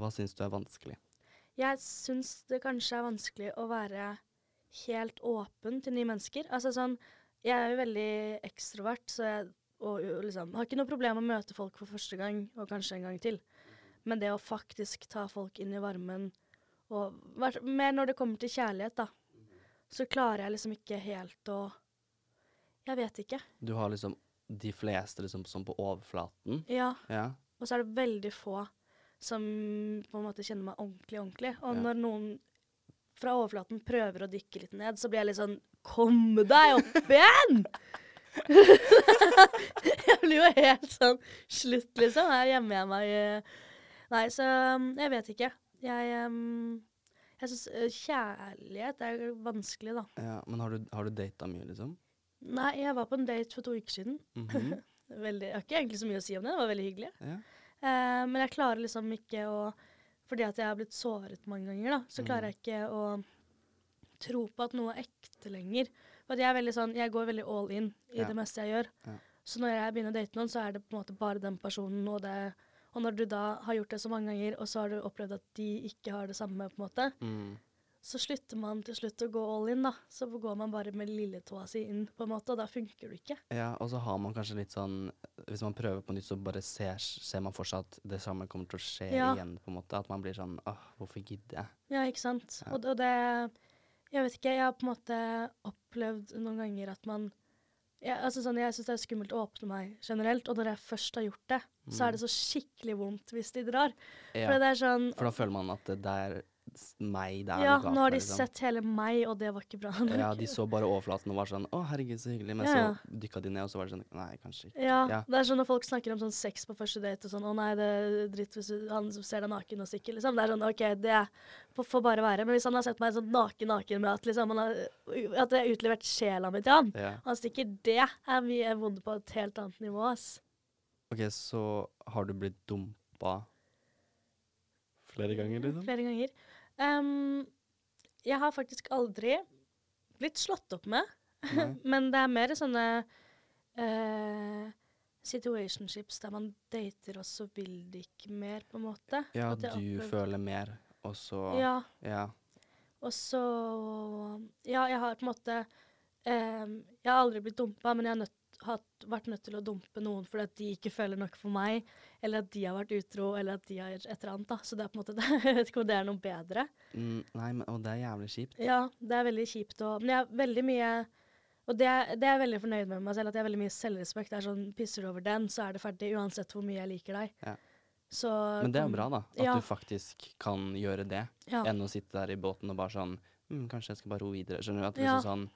Hva syns du er vanskelig? Jeg syns det kanskje er vanskelig å være helt åpen til nye mennesker. Altså sånn, Jeg er jo veldig ekstrovert, så jeg og, liksom, har ikke noe problem med å møte folk for første gang, og kanskje en gang til. Men det å faktisk ta folk inn i varmen, og mer når det kommer til kjærlighet, da, så klarer jeg liksom ikke helt å Jeg vet ikke. Du har liksom de fleste liksom sånn på overflaten. Ja. Ja. Og så er det veldig få som på en måte kjenner meg ordentlig, ordentlig. Og Ja. når noen fra overflaten prøver å dykke litt ned, så blir jeg litt sånn Kom deg opp igjen! jeg blir jo helt sånn Slutt, liksom. Her gjemmer jeg meg eh. Nei, så um, jeg vet ikke. Jeg um, jeg syns kjærlighet er vanskelig, da. ja. Men har du, har du data mye, liksom? Nei, jeg var på en date for to uker siden. Mhm. Veldig, jeg har ikke egentlig så mye å si om det. Det var veldig hyggelig. ja. Eh, men jeg klarer liksom ikke å Fordi at jeg har blitt såret mange ganger, da, så klarer jeg ikke å tro på at noe er ekte lenger. For at jeg er veldig sånn Jeg går veldig all in i Ja. det meste jeg gjør. Ja. Så når jeg begynner å date noen, så er det på en måte bare den personen og det Og når du da har gjort det så mange ganger, og så har du opplevd at de ikke har det samme, på en måte, Mm. Så slutter man til slutt å gå all in, da. Så går man bare med lilletåa si inn, på en måte, og da funker det ikke. Ja, og så har man kanskje litt sånn Hvis man prøver på nytt, så bare ser, ser man for seg at det samme kommer til å skje Ja. igjen, på en måte. At man blir sånn Åh, hvorfor gidder jeg? Ja, ikke sant. Ja. Og, og det Jeg vet ikke, jeg har på en måte opplevd noen ganger at man jeg, altså sånn, jeg syns det er skummelt å åpne meg generelt, og når jeg først har gjort det, så er det så skikkelig vondt hvis de drar. Ja. For det sånn For da føler man at det, der er meg det er Ja, gata, nå har de liksom. sett hele meg, og det var ikke bra nok. Ja, de så bare overflaten og var sånn Å, herregud, så hyggelig. Men Ja, ja. så dykka de ned, og så var det sånn Nei, kanskje ikke. Ja, Ja. det er sånn når folk snakker om sånn sex på første date og sånn 'Å nei, det er dritt hvis han ser deg naken og stikker', liksom. Det er sånn OK, det får, bare være. Men hvis han har sett meg sånn naken-naken med at liksom han har At jeg har utlevert sjela mi til han, og han stikker, det er mye vondt på et helt annet nivå, ass. OK, så har du blitt dumpa flere ganger, liksom? Flere ganger. Ehm, jeg har faktisk aldri blitt slått opp med, men det er mer sånne uh, situationships der man dater, og så vil de ikke mer, på en måte. Ja, At du føler mer, og så Ja, ja. og så Ja, jeg har på en måte um, Jeg har aldri blitt dumpa, men jeg er nødt, hatt, vært nødt til å dumpe noen fordi at de ikke føler nok for meg, eller at de har vært utro, eller at de har et eller annet. da. Så det er på en måte Jeg vet ikke om det er noe bedre. Mm, nei, men Og det er jævlig kjipt. Ja, det er veldig kjipt Og, Men jeg er veldig mye Og det, det er jeg veldig fornøyd med meg selv, at jeg har veldig mye selvrespekt. Det er sånn, Pisser du over den, så er det ferdig, uansett hvor mye jeg liker deg. Ja. Så Men det er bra, da. At Ja. du faktisk kan gjøre det, Ja. enn å sitte der i båten og bare sånn mm, Kanskje jeg skal bare ro videre. Skjønner du? At, Ja. er sånn,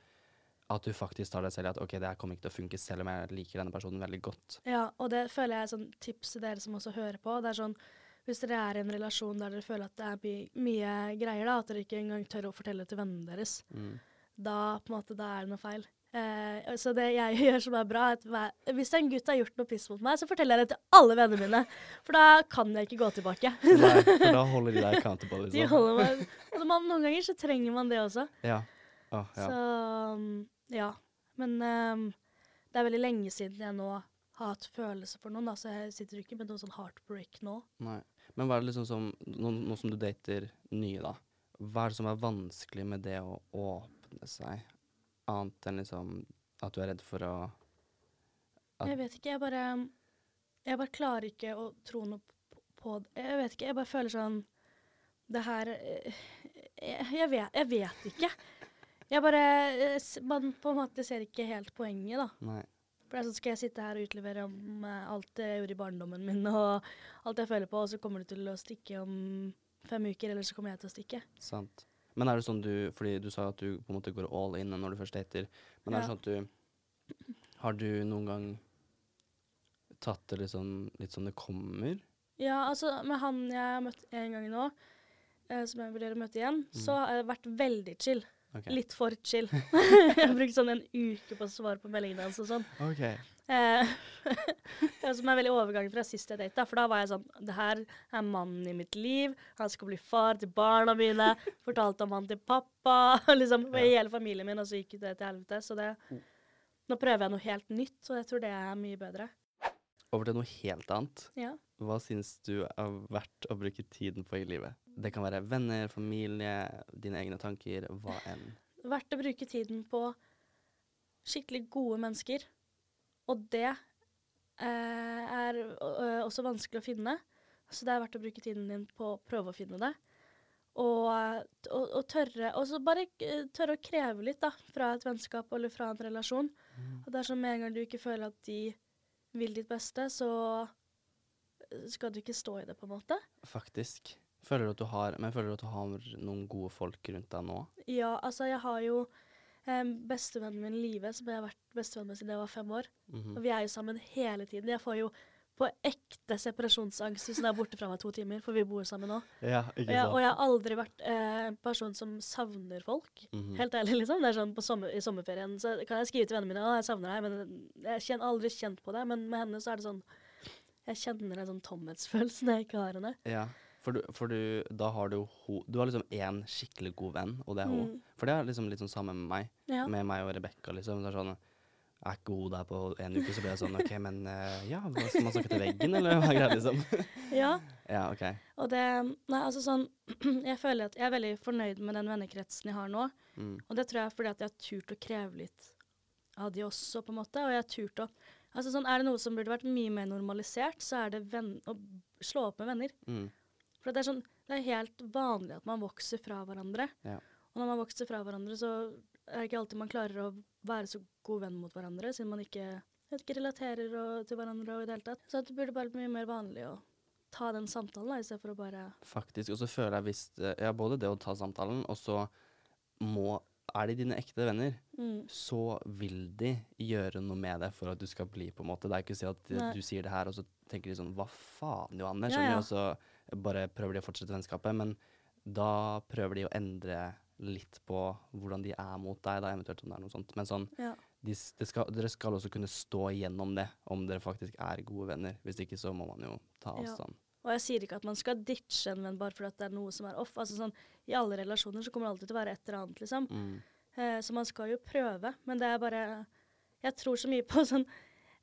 at du faktisk tar deg selv i at OK, det her kommer ikke til å funke, selv om jeg liker denne personen veldig godt. ja, og det føler jeg er sånn tips til dere som også hører på. Det er sånn hvis dere er i en relasjon der dere føler at det er my mye greier, da, at dere ikke engang tør å fortelle til vennene deres, Mm. da på en måte, da er det noe feil. Eh, så det jeg gjør som er bra, er at hvis en gutt har gjort noe piss mot meg, så forteller jeg det til alle vennene mine. For da kan jeg ikke gå tilbake. Nei, for da holder de deg accountable, Liksom. De holder meg og man, Noen ganger så trenger man det også. Ja. Oh, ja. Så um, ja. Men um, det er veldig lenge siden jeg nå har hatt følelser for noen, da, så jeg sitter ikke med noe sånn heartbreak nå. Nei. Men hva er det liksom som nå, nå som du dater nye, da. Hva er det som er vanskelig med det å åpne seg, annet enn liksom at du er redd for å Jeg vet ikke, jeg bare Jeg bare klarer ikke å tro noe på det. Jeg vet ikke, jeg bare føler sånn Det her eh, Jeg, jeg, vet, jeg vet ikke. Jeg bare eh, Man på en måte ser ikke helt poenget, da. Nei. For det er sånn, Skal jeg sitte her og utlevere om eh, alt jeg gjorde i barndommen min, og alt jeg føler på, og så kommer du til å stikke om fem uker, eller så kommer jeg til å stikke? Sant. Men er det sånn du Fordi du sa at du på en måte går all in når du først dater. Men er det Ja. sånn at du Har du noen gang tatt det litt sånn, litt sånn det kommer? Ja, altså med han jeg har møtt en gang nå, eh, som jeg vurderer å møte igjen, så har jeg vært veldig chill. Ok. Litt for chill. jeg har brukt sånn en uke på å svare på meldingene hans og sånn. Okay. Eh, som er veldig overgang fra sist jeg data, for da var jeg sånn Det her er mannen i mitt liv. Han skal bli far til barna mine. Fortalte om han til pappa. liksom ja. hele familien min, og så gikk det til helvete. Så det Nå prøver jeg noe helt nytt, og jeg tror det er mye bedre. Over til noe helt annet. Ja. Hva syns du er verdt å bruke tiden på i livet? Det kan være venner, familie, dine egne tanker, hva enn. Verdt å bruke tiden på skikkelig gode mennesker. Og det eh, er også vanskelig å finne. Så det er verdt å bruke tiden din på å prøve å finne det. Og, og, og tørre Og så bare eh, tørre å kreve litt da, fra et vennskap eller fra en relasjon. Og det er sånn med en gang du ikke føler at de vil ditt beste, så skal du ikke stå i det, på en måte. Faktisk. Føler du at du har, men føler du at du har noen gode folk rundt deg nå? Ja, altså jeg har jo eh, bestevennen min Live, som jeg har vært bestevenn med siden jeg var fem år. Mhm. Og vi er jo sammen hele tiden. Jeg får jo på ekte separasjonsangst hvis hun er borte fra meg to timer, for vi bor sammen nå. Ja, Og jeg, og jeg har aldri vært eh, en person som savner folk. Mhm. Helt ærlig, liksom. Det er sånn på sommer, I sommerferien så kan jeg skrive til vennene mine at jeg savner deg, men jeg har aldri kjent på det. Men med henne så er det sånn Jeg kjenner en sånn tomhetsfølelse når jeg ikke har henne. Ja, for, du, for du, da har du ho Du har liksom én skikkelig god venn, og det er hun. Mm. For det er liksom litt sånn samme med meg. Ja. Med meg og Rebekka, liksom. Det er sånn Er ikke hun der på en uke, så blir jeg sånn OK, men uh, ja, hva skal man snakke til veggen, eller hva er greia, liksom? ja. ja, OK. Og det Nei, altså sånn Jeg føler at jeg er veldig fornøyd med den vennekretsen jeg har nå. Mm. Og det tror jeg er fordi at jeg har turt å kreve litt av de også, på en måte. Og jeg har turt å Altså sånn, Er det noe som burde vært mye mer normalisert, så er det venn, å slå opp med venner. Mm. For det er sånn, det er helt vanlig at man vokser fra hverandre. Ja. Og når man vokser fra hverandre, så er det ikke alltid man klarer å være så god venn mot hverandre, siden man ikke, ikke relaterer og, til hverandre og i det hele tatt. Så det burde bare bli mye mer vanlig å ta den samtalen, da, i stedet for å bare Faktisk. Og så føler jeg hvis eh, Ja, både det å ta samtalen, og så må Er de dine ekte venner, mm, så vil de gjøre noe med deg for at du skal bli, på en måte. Det er ikke å si at Nei. du sier det her, og så tenker de sånn Hva faen, Johanne? Ja, Skjønner ja. du? Bare prøver de å fortsette vennskapet. Men da prøver de å endre litt på hvordan de er mot deg, da, eventuelt om det er noe sånt. Men sånn, Ja. de, de skal, dere skal også kunne stå igjennom det, om dere faktisk er gode venner. Hvis ikke så må man jo ta Ja. avstand. Og jeg sier ikke at man skal ditche en venn bare fordi det er noe som er off. Altså sånn, I alle relasjoner så kommer det alltid til å være et eller annet, liksom. Mm. Eh, så man skal jo prøve, men det er bare Jeg tror så mye på sånn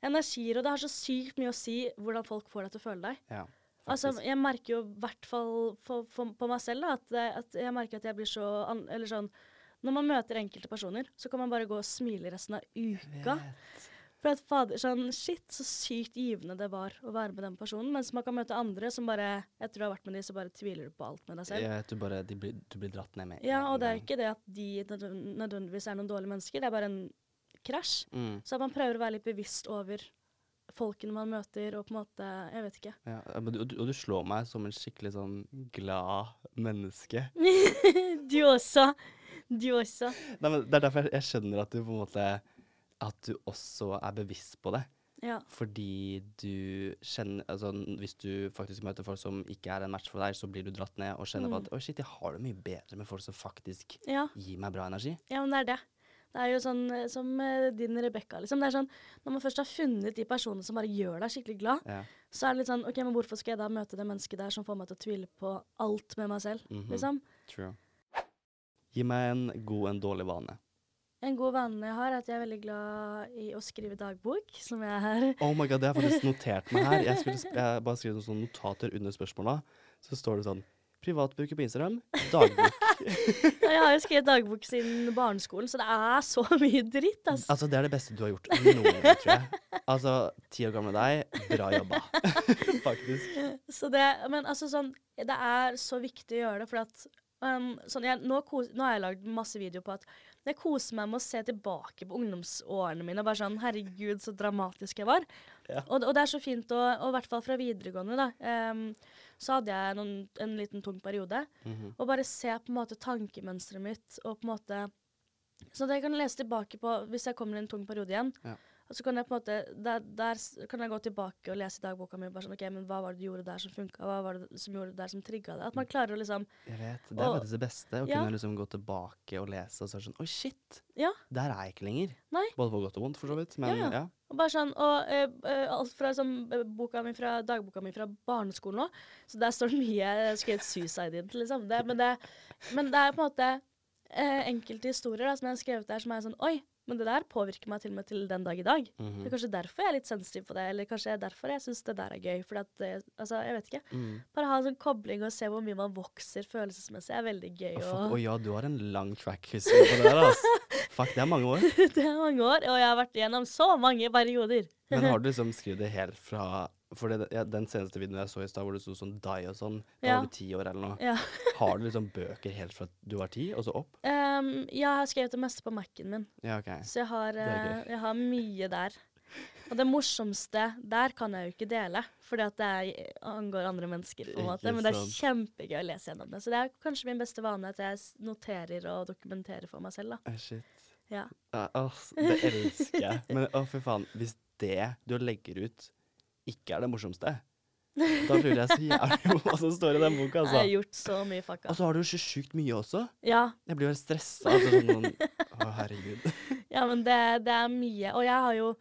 energier, og det har så sykt mye å si hvordan folk får deg til å føle deg. Ja, Altså, jeg merker jo i hvert fall på meg selv da, at, at jeg merker at jeg blir så an, Eller sånn Når man møter enkelte personer, så kan man bare gå og smile resten av uka. For at fader, sånn, Shit, så sykt givende det var å være med den personen. Mens man kan møte andre som bare Etter du har vært med dem, så bare tviler du på alt med deg selv. Ja, du, bare, de blir, du blir dratt ned med Ja, og det er ikke det at de nødvendigvis er noen dårlige mennesker, det er bare en krasj. mm. Så at man prøver å være litt bevisst over folkene man møter, og på en måte Jeg vet ikke. Ja, du, og du- slår meg som en skikkelig sånn glad menneske. du også. Du også. Nei, men Det er derfor jeg, skjønner at du på en måte At du også er bevisst på det. Ja. Fordi du kjenner Altså hvis du faktisk møter folk som ikke er en match for deg, så blir du dratt ned og kjenner på Mm. at Oi, shit, jeg har det mye bedre med folk som faktisk Ja, gir meg bra energi. ja, men det er det. Det er jo sånn eh, som eh, din Rebekka, liksom. Det er sånn, når man først har funnet de personene som bare gjør deg skikkelig glad, Ja. så er det litt sånn OK, men hvorfor skal jeg da møte det mennesket der som får meg til å tvile på alt med meg selv, Mhm. liksom? True. Gi meg en god en dårlig vane. En god vane jeg har, er at jeg er veldig glad i å skrive dagbok, som jeg er. Oh my god, det har jeg faktisk notert meg her. Jeg, skulle, jeg bare skrev noen notater under spørsmåla. Så står det sånn Privatbruker på Instagram. Dagbok. Jeg har jo skrevet dagbok siden barneskolen, så det er så mye dritt, altså. Altså, det er det beste du har gjort noen gang, tror jeg. Altså, ti år gamle deg, bra jobba. Faktisk. Så det, men altså sånn, det er så viktig å gjøre det, for at um, sånn, jeg, nå, kos, nå har jeg lagd masse videoer på at jeg koser meg med å se tilbake på ungdomsårene mine og bare sånn Herregud, så dramatisk jeg var. Ja. Og, og det er så fint å Og i hvert fall fra videregående, da. Um, så hadde jeg noen, en liten tung periode. Mhm. Og bare se på en måte tankemønsteret mitt og på en måte Så at jeg kan lese tilbake på Hvis jeg kommer i en tung periode igjen, Ja. og så kan jeg på en måte der, der kan jeg gå tilbake og lese i dagboka mi bare sånn OK, men hva var det du gjorde der som funka? Hva var det som gjorde det der som trigga det? At man klarer å liksom Jeg vet. Det er Og- faktisk det beste. Å Ja. kunne liksom gå tilbake og lese, og så er det sånn Oi, shit! Ja. Der er jeg ikke lenger. Nei. Både på godt og vondt, for så vidt. Men Ja, ja. Og bare sånn, og eh, eh, alt fra sånn, boka mi fra, dagboka mi fra barneskolen òg. Så der står det mye Jeg har skrevet suicide in, liksom. Det, men, det, men det er på en måte eh, enkelte historier da, som jeg har skrevet der, som er sånn Oi, men det der påvirker meg til og med til den dag i dag. Mhm. Det er kanskje derfor jeg er litt sensitiv på det, eller kanskje er derfor jeg syns det der er gøy. Fordi at, det- altså, jeg vet ikke. Mm. Bare ha en sånn kobling og se hvor mye man vokser følelsesmessig, er veldig gøy. Og, fuck. Å ja, du har en lang track history på det der, altså. Fuck, det er mange år. det er mange år, og jeg har vært igjennom så mange perioder. Men har du liksom skrevet det helt fra For det, ja, den seneste videoen jeg så i stad, hvor det sto sånn die og sånn, da Ja. var du ti år eller noe. Ja. Har du liksom bøker helt fra du var ti, og så opp? Um, jeg har skrevet det meste på Mac-en min. Ja, okay. Så jeg har, eh, jeg har mye der. Og det morsomste der kan jeg jo ikke dele, fordi at det er, angår andre mennesker. på en måte. Men det er kjempegøy å lese gjennom det. Så det er kanskje min beste vane at jeg noterer og dokumenterer for meg selv. da. Shit. Ja. Ah, oh, det elsker jeg. Men å, fy faen. Hvis det du legger ut, ikke er det morsomste, da lurer jeg så jævlig på hva som står i den boka, Jeg har altså. gjort så mye fucka. Og så har du så sjukt mye også. Ja, Jeg blir jo helt stressa. Altså, sånn, å, herregud. ja, men det, det er mye. Og jeg har jo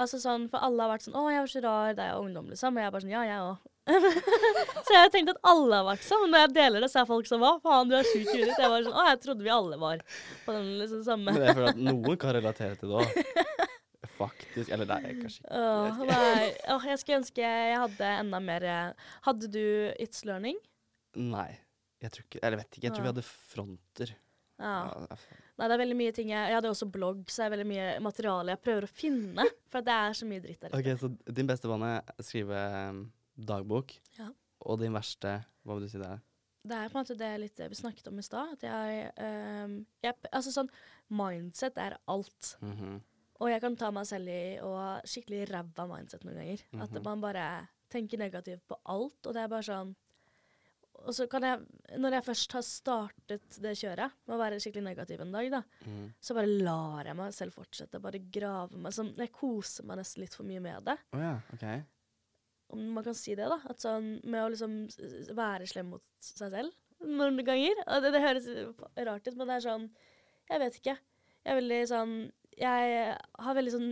Altså sånn, For alle har vært sånn 'Å, jeg var så rar da jeg var ungdom', liksom. Og jeg er bare sånn Ja, jeg òg. så jeg har tenkt at alle har vært sånn. Men når jeg deler det, så er folk sånn 'Hva faen, du er sjuk i huet ditt'. Jeg var sånn 'Å, jeg trodde vi alle var på den liksom samme'. Men jeg føler at noen kan relatere til det òg. Faktisk. Eller nei, kanskje ikke. Åh, nei. Åh, jeg skulle ønske jeg hadde enda mer eh, Hadde du It's Learning? Nei. Jeg tror ikke Eller vet ikke. Jeg tror vi hadde fronter. Ja. Nei, det er veldig mye ting jeg Jeg hadde også blogg, så det er veldig mye materiale jeg prøver å finne. For det er så mye dritt der ute. Okay, så din beste vane er å skrive um, dagbok. Ja. Og din verste Hva vil du si det er? Det er på en måte det litt vi snakket om i stad. At jeg, ehm, jeg Altså sånn Mindset er alt. Mhm. Og jeg kan ta meg selv i å skikkelig ræva mindset noen ganger. At Mhm. man bare tenker negativt på alt, og det er bare sånn Og så kan jeg, når jeg først har startet det kjøret med å være skikkelig negativ en dag, da, mm. så bare lar jeg meg selv fortsette. Bare grave meg sånn Jeg koser meg nesten litt for mye med det. Å ja, OK. Om man kan si det, da. At sånn med å liksom være slem mot seg selv noen ganger. Og det, det høres rart ut, men det er sånn Jeg vet ikke. Jeg er veldig sånn Jeg har veldig sånn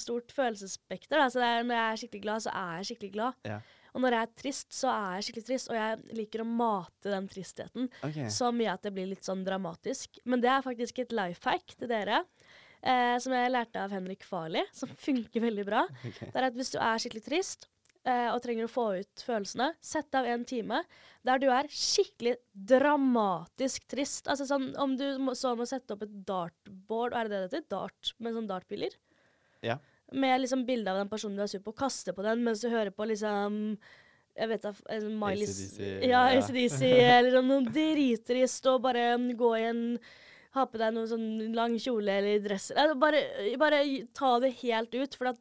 stort følelsesspekter. Da. Så er, når jeg er skikkelig glad, så er jeg skikkelig glad. Ja. Og når jeg er trist, så er jeg skikkelig trist. Og jeg liker å mate den tristheten okay. så mye at det blir litt sånn dramatisk. Men det er faktisk et life hack til dere. Eh, som jeg lærte av Henrik Farley, som funker veldig bra. Okay. Det er at hvis du er skikkelig trist eh, og trenger å få ut følelsene, sett av en time der du er skikkelig dramatisk trist. Altså sånn om du må, så må sette opp et dartboard, er det det det heter? Dart, med sånn dartpiler? Ja. Med liksom bilde av den personen du er sur på, kaste på den mens du hører på liksom jeg vet da, f- Ja, ACDC, Ja, eller noen noe drittrist, og bare gå i en ha på deg noe sånn lang kjole eller dress. Bare, bare ta det helt ut, for at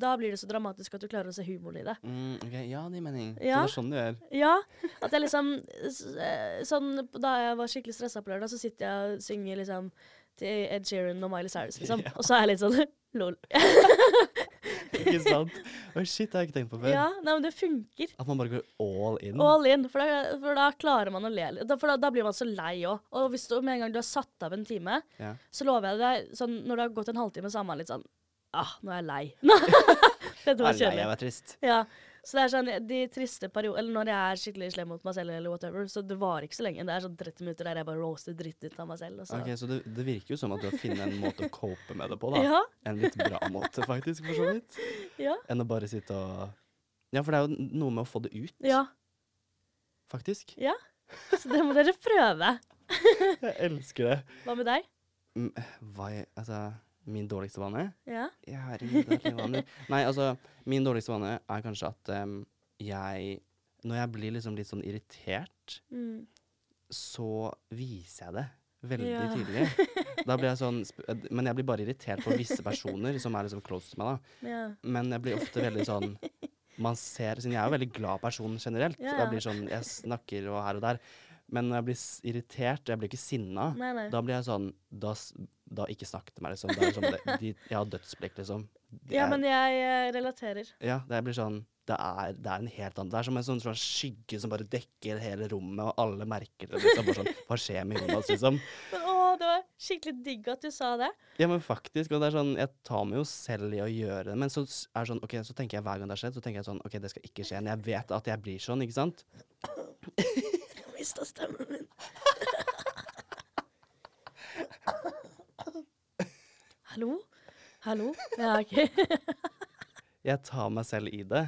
da blir det så dramatisk at du klarer å se humoren i det. Mm, okay. Ja, det er mening. Ja. Så det er sånn du gjør. Ja, at jeg liksom eh, Sånn da jeg var skikkelig stressa på lørdag, så sitter jeg og synger liksom til Ed Sheeran og Miley Cyrus, liksom. Ja. Og så er jeg litt sånn lol. Ikke sant? Oh, shit, det har jeg ikke tenkt på før. Ja, nei, men det funker. At man bare går all in. All in, for da, for da klarer man å le litt. For da, da blir man så lei òg. Og hvis du med en gang du har satt av en time, Ja. så lover jeg deg, sånn, når det har gått en halvtime, så er man litt sånn Ah, nå er jeg lei. Dette var kjedelig. jeg var trist. Ja. Så det er sånn, de triste perioder, Eller når jeg er skikkelig slem mot meg selv, eller whatever, så det varer ikke så lenge. Det er sånn 30 minutter der jeg bare roaster dritt ut av meg selv. Og så. Ok, Så det, det virker jo som at du har funnet en måte å cope med det på, da. Ja, En litt bra måte, faktisk, for så vidt. ja, Enn å bare sitte og Ja, for det er jo noe med å få det ut, ja. faktisk. Ja. Så det må dere prøve. Jeg elsker det. Hva med deg? Mm, Hva jeg, Altså, min dårligste vane? Ja. Nei, altså, min dårligste vane er kanskje at um, jeg Når jeg blir liksom litt sånn irritert, Mm. så viser jeg det veldig Ja. tydelig. Da blir jeg sånn eh, Men jeg blir bare irritert på visse personer som er liksom close til meg, da. ja. Men jeg blir ofte veldig sånn Man ser Siden jeg er jo veldig glad person generelt. Ja, Jeg blir sånn Jeg snakker og her og der. Men når jeg blir irritert, irritert, jeg blir ikke sinna, Nei, nei. da blir jeg sånn Da, da ikke snakk til meg, liksom. Det er sånn, det, de, jeg har dødsblikk, liksom. Det Ja, er- men jeg eh, relaterer. ja, det blir sånn det er, det er en helt annen Det er som en sånn, sånn skygge som bare dekker hele rommet, og alle merker det. Liksom, bare sånn, Hva skjer med Jonas, liksom? Men å, det var skikkelig digg at du sa det. Ja, men faktisk. Og det er sånn, jeg tar meg jo selv i å gjøre det. Men så er det sånn, ok, så tenker jeg hver gang det har skjedd, så tenker jeg sånn OK, det skal ikke skje. Men jeg vet at jeg blir sånn, ikke sant? Jeg mista stemmen min. Hallo? Hallo? Ja, OK. Jeg tar meg selv i det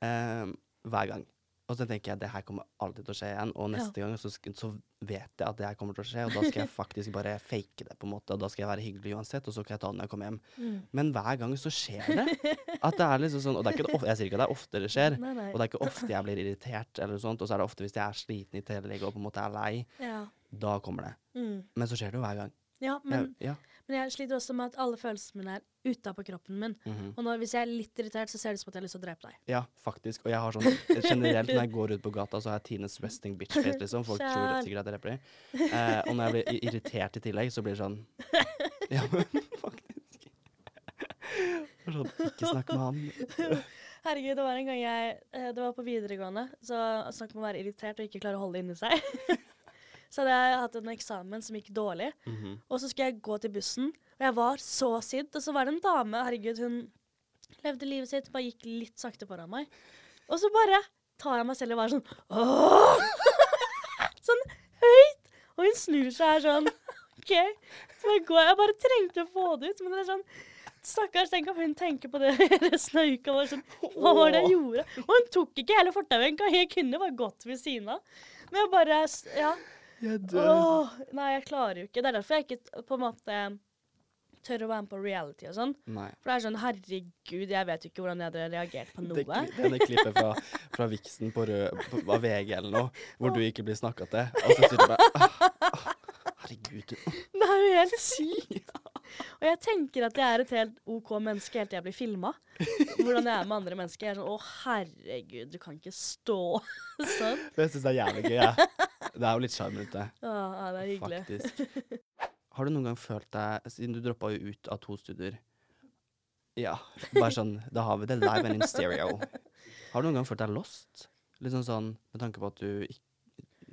eh, hver gang. Og så tenker jeg det her kommer alltid til å skje igjen. Og neste gang så, så vet jeg at det her kommer til å skje, og da skal jeg faktisk bare fake det, på en måte. Og da skal jeg være hyggelig uansett, og så kan jeg ta det når jeg kommer hjem. Mm. Men hver gang så skjer det. At det er liksom sånn, og det er ikke jeg sier ikke at det er ofte det skjer. Nei, nei. Og det er ikke ofte jeg blir irritert, eller sånt, og så er det ofte hvis jeg er sliten i tillegg og på en måte er lei. Ja. Da kommer det. Mm. Men så skjer det jo hver gang. Ja, men, Jeg, ja. men jeg sliter også med at alle følelsene mine er utapå kroppen min. mhm. Og når, hvis jeg er litt irritert, så ser det ut som at jeg har lyst til å drepe deg. ja, faktisk. Og jeg har sånn generelt når jeg går ut på gata, så har jeg Tines resting bitch face, liksom. Folk tror sikkert at jeg dreper dem. Eh, og når jeg blir irritert i tillegg, så blir det sånn Ja, men faktisk. Sånn, ikke snakk med han. Herregud, det var en gang jeg eh, Det var på videregående, så snakk om å være irritert og ikke klare å holde det inni seg. Så hadde jeg hatt en eksamen som gikk dårlig, Mhm. og så skulle jeg gå til bussen, og jeg var så sint. Og så var det en dame, herregud, hun levde livet sitt, bare gikk litt sakte foran meg. Og så bare tar jeg meg selv og bare sånn Åh! Sånn høyt! Og hun snur seg her sånn OK. Så jeg går Jeg bare trengte å få det ut, men det er sånn Stakkars, tenk om hun tenker på det resten av uka. Var sånn, Hva var det jeg gjorde? Og hun tok ikke hele fortauet. Jeg kunne bare gått ved siden av. Men jeg bare Ja. Jeg dør. Åh, nei, jeg klarer jo ikke. Det er derfor jeg ikke på en måte tør å være med på reality og sånn. Nei. For det er sånn, herregud, jeg vet jo ikke hvordan jeg hadde reagert på noe. Det, denne klippet fra, fra Viksen på, rød, på, på VG eller noe, hvor du ikke blir snakka til. Og så sitter du bare Herregud. Det er jo helt sykt. Og jeg tenker at jeg er et helt OK menneske helt til jeg blir filma. Hvordan jeg er med andre mennesker. Jeg er sånn Å, herregud, du kan ikke stå sånn. Jeg syns det er jævlig gøy. jeg. Det er jo litt sjarm rundt det. Ja, det er hyggelig. Faktisk. Har du noen gang følt deg Siden du droppa jo ut av to studier Ja, bare sånn Da har vi det live and in stereo. Har du noen gang følt deg lost? Litt sånn sånn med tanke på at du ikke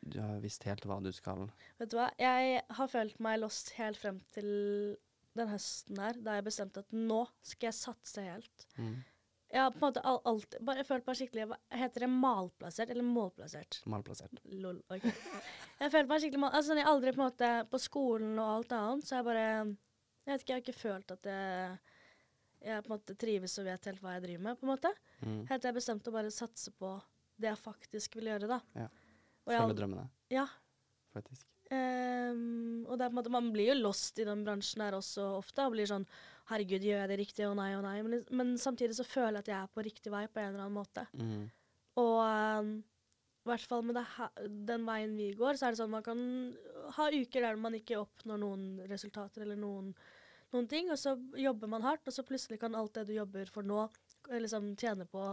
du har visst helt hva du skal Vet du hva, jeg har følt meg lost helt frem til den høsten her, da jeg bestemte at nå skal jeg satse helt. mm, Jeg har på en måte all, alltid bare følt meg skikkelig hva- Heter det malplassert eller målplassert? malplassert? Lol. ok. Jeg følte meg skikkelig mal... Altså, jeg aldri på en måte På skolen og alt annet, så jeg bare Jeg vet ikke, jeg har ikke følt at jeg jeg på en måte trives og vet helt hva jeg driver med. på en måte. Mm. Helt til jeg bestemte å bare satse på det jeg faktisk vil gjøre, da. Ja. Følge drømmene, ja, faktisk. Um, og det er på en måte, man blir jo lost i den bransjen her også ofte. Og blir sånn Herregud, gjør jeg det riktig? Og nei, og nei. Men, men samtidig så føler jeg at jeg er på riktig vei på en eller annen måte. Mm. Og um, i hvert fall med her, den veien vi går, så er det sånn man kan ha uker der man ikke oppnår noen resultater eller noen, noen ting, og så jobber man hardt, og så plutselig kan alt det du jobber for nå, liksom tjene på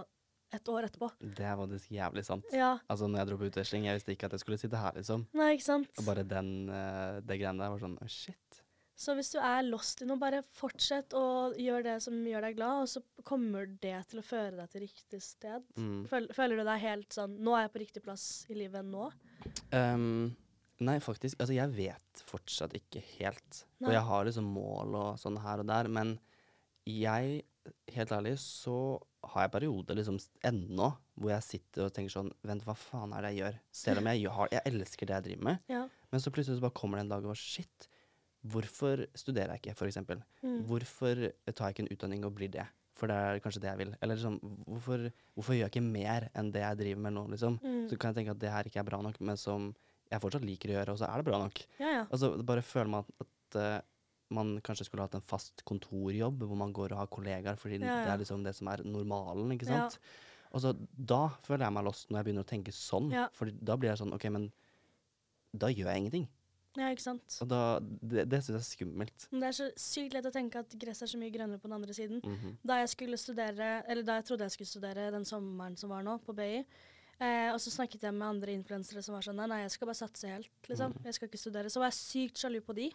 et år etterpå. Det er faktisk jævlig sant. Ja. Altså, når jeg dro på utveksling, jeg visste ikke at jeg skulle sitte her, liksom. Nei, ikke sant? Og bare den, eh, det greiene der var sånn oh shit. Så hvis du er lost i noe, bare fortsett å gjøre det som gjør deg glad, og så kommer det til å føre deg til riktig sted. Mm. Føler, føler du deg helt sånn Nå er jeg på riktig plass i livet nå? Um, nei, faktisk. Altså, jeg vet fortsatt ikke helt. Og jeg har liksom mål og sånn her og der, men jeg, helt ærlig, så har jeg perioder liksom ennå hvor jeg sitter og tenker sånn Vent, hva faen er det jeg gjør? Selv om jeg, gjør- jeg elsker det jeg driver med, Ja. men så plutselig så bare kommer det en dag og shit, hvorfor studerer jeg ikke, for eksempel? Mm. Hvorfor tar jeg ikke en utdanning og blir det? For det er kanskje det jeg vil. Eller liksom, hvorfor, hvorfor gjør jeg ikke mer enn det jeg driver med nå, liksom? Mm. Så kan jeg tenke at det her ikke er bra nok, men som jeg fortsatt liker å gjøre, og så er det bra nok. Ja, ja. Altså, bare føler man at, at eh, man kanskje skulle hatt en fast kontorjobb, hvor man går og har kollegaer, fordi Ja, det er liksom det som er normalen, ikke Ja. Og så da føler jeg meg lost når jeg begynner å tenke sånn, Ja. for da blir jeg sånn, ok, men da gjør jeg ingenting. ja, ikke sant. Og da, det, det syns jeg er skummelt. Men det er så sykt lett å tenke at gresset er så mye grønnere på den andre siden. Mhm. Da jeg skulle studere, eller da jeg trodde jeg skulle studere den sommeren som var nå, på BI, eh, og så snakket jeg med andre influensere som var sånn Nei, nei, jeg skal bare satse helt, liksom. Mm. Jeg skal ikke studere. Så var jeg sykt sjalu på de.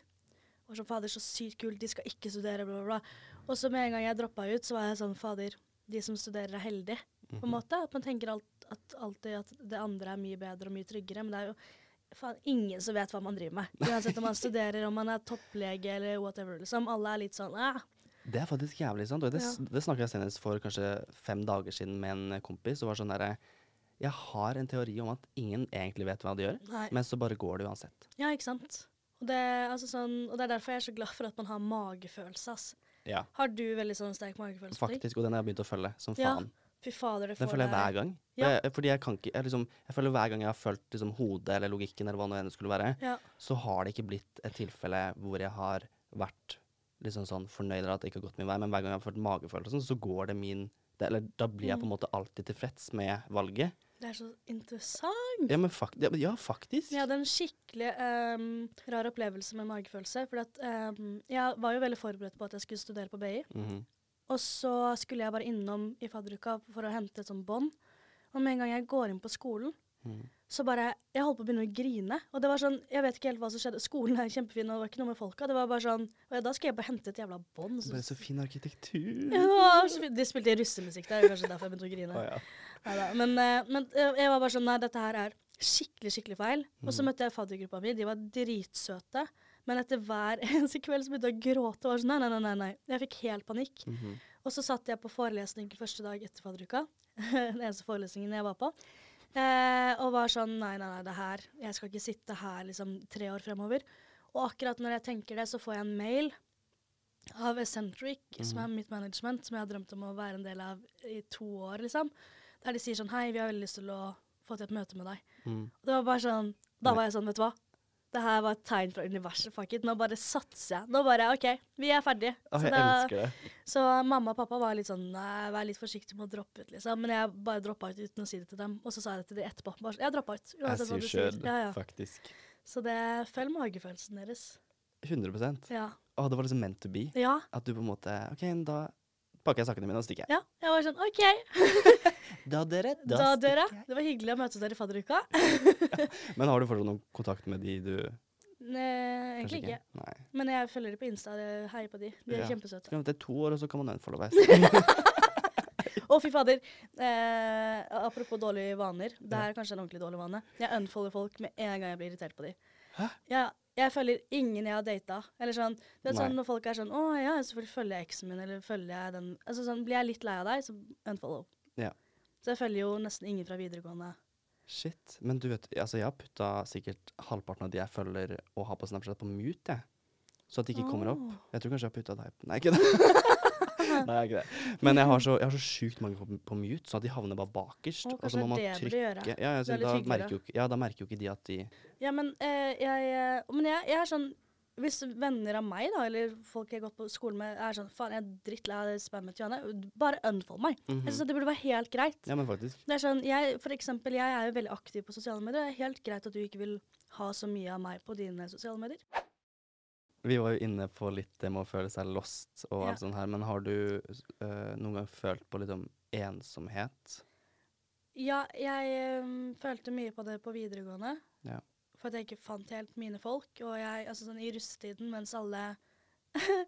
Og sånn, fader, så sykt kult, de skal ikke studere, bla, bla, bla. Og så med en gang jeg droppa ut, så var jeg sånn, fader, de som studerer er heldige, på en Mhm. måte. At man tenker alt, at, alltid at det andre er mye bedre og mye tryggere, men det er jo faen ingen som vet hva man driver med. Uansett om man studerer, om man er topplege eller whatever, liksom. Alle er litt sånn, Æh. Det er faktisk jævlig sant, og det, Ja. det snakket jeg senest for kanskje fem dager siden med en kompis, og var sånn derre Jeg har en teori om at ingen egentlig vet hva de gjør, nei. men så bare går det uansett. Ja, ikke sant. Og det, altså sånn, og det er derfor jeg er så glad for at man har magefølelse. ass. Ja. Har du veldig sånn sterk magefølelse? Faktisk, og den har jeg begynt å følge, som Ja, faen. Fy fader, det Den føler jeg hver gang. Ja. Jeg, fordi jeg kan ikke jeg, liksom, jeg føler hver gang jeg har følt liksom, hodet eller logikken, eller hva nå enn det skulle være, Ja, så har det ikke blitt et tilfelle hvor jeg har vært liksom sånn fornøyd eller at det ikke har gått min vei, men hver gang jeg har følt magefølelsen, så går det min det, Eller da blir jeg på en Mm. måte alltid tilfreds med valget. Det er så interessant. Ja, men fakt, ja, faktisk. Jeg hadde en skikkelig um, rar opplevelse med magefølelse. For at, ehm, jeg var jo veldig forberedt på at jeg skulle studere på BI. Mhm. Og så skulle jeg bare innom i fadderuka for å hente et sånt bånd. Og med en gang jeg går inn på skolen, mm. så bare Jeg holdt på å begynne å grine. Og det var sånn Jeg vet ikke helt hva som skjedde. Skolen er kjempefin, og det var ikke noe med folka. Det var bare sånn og Da skal jeg bare hente et jævla bånd. Bare så fin arkitektur. Ja, så. De spilte russemusikk der, er kanskje derfor jeg begynte å grine. Å, ja. Neida, Men, eh, men eh, jeg var bare sånn Nei, dette her er skikkelig, skikkelig feil. Og så Mhm. møtte jeg faddergruppa mi. De var dritsøte. Men etter hver eneste kveld så begynte jeg å gråte. Og var sånn, nei, nei, nei, nei. Jeg fikk helt panikk. Mhm. Og så satt jeg på forelesning første dag etter fadderuka. Den eneste forelesningen jeg var på. Eh, og var sånn Nei, nei, nei, det her Jeg skal ikke sitte her liksom tre år fremover. Og akkurat når jeg tenker det, så får jeg en mail av Eccentric, som er mitt management, som jeg har drømt om å være en del av i to år, liksom. Der de sier sånn Hei, vi har veldig lyst til å få til et møte med deg. Mm. Og det var bare sånn Da var jeg sånn, vet du hva. Det her var et tegn fra universet. Fuck it. Nå bare satser jeg. Nå bare OK, vi er ferdige. Å, Så jeg elsker det. så mamma og pappa var litt sånn Nei, vær litt forsiktig med å droppe ut, liksom. Men jeg bare droppa ut uten å si det til dem. Og så sa jeg det til de etterpå. Bare, jeg droppa ut. Jeg uansett hva du sier. Ja, ja. faktisk. Så det følg magefølelsen deres. 100% Ja. Å, det var liksom meant to be. ja. At du på en måte OK, da pakker jeg sakene mine og stikker. Ja. Jeg var sånn OK, Da, dere, da, dere. stikker jeg. Det var hyggelig å møte dere i fadderuka. Men har du fortsatt noen kontakt med de du Nei, egentlig ikke. Nei. Men jeg følger dem på Insta. Jeg heier på de. De er Ja. kjempesøte. Skal vente to år, og så kan man unfollow veis. Å, fy fader. Eh, apropos dårlige vaner. Det her er kanskje en ordentlig dårlig vane. Jeg unfollower folk med en gang jeg blir irritert på dem. Hæ? Ja, jeg følger ingen jeg har data. Eller sånn, du vet sånn når folk er sånn Å ja, selvfølgelig følger jeg eksen min, eller følger jeg den Altså sånn, Blir jeg litt lei av deg, så unfollow. Ja. Så jeg følger jo nesten ingen fra videregående. Shit. Men du vet, altså jeg har putta sikkert halvparten av de jeg følger og har på Snapchat, på mute, jeg. Så at de ikke kommer opp. Jeg tror kanskje jeg har putta deg Nei, ikke det. Nei, ikke det. Men jeg har så, jeg har så sjukt mange på, på mute, sånn at de havner bare bakerst. Å, og så må man er trykke ja, ja, så er da, merker jo, ja, da merker jo ikke de at de Ja, men eh, jeg eh, Men jeg, jeg er sånn Hvis venner av meg, da, eller folk jeg har gått på skolen med, er sånn Faen, jeg er drittlei av spammet Johanne. Bare unfollow meg. Mhm. Jeg synes det burde være helt greit. Ja, men faktisk. Det er sånn, jeg, for eksempel, jeg er jo veldig aktiv på sosiale medier. Det er helt greit at du ikke vil ha så mye av meg på dine sosiale medier. Vi var jo inne på litt det med å føle seg lost og Ja. alt sånt her, men har du uh, noen gang følt på litt om ensomhet? Ja, jeg um, følte mye på det på videregående. Ja. For at jeg ikke fant helt mine folk. Og jeg, altså sånn i russetiden, mens alle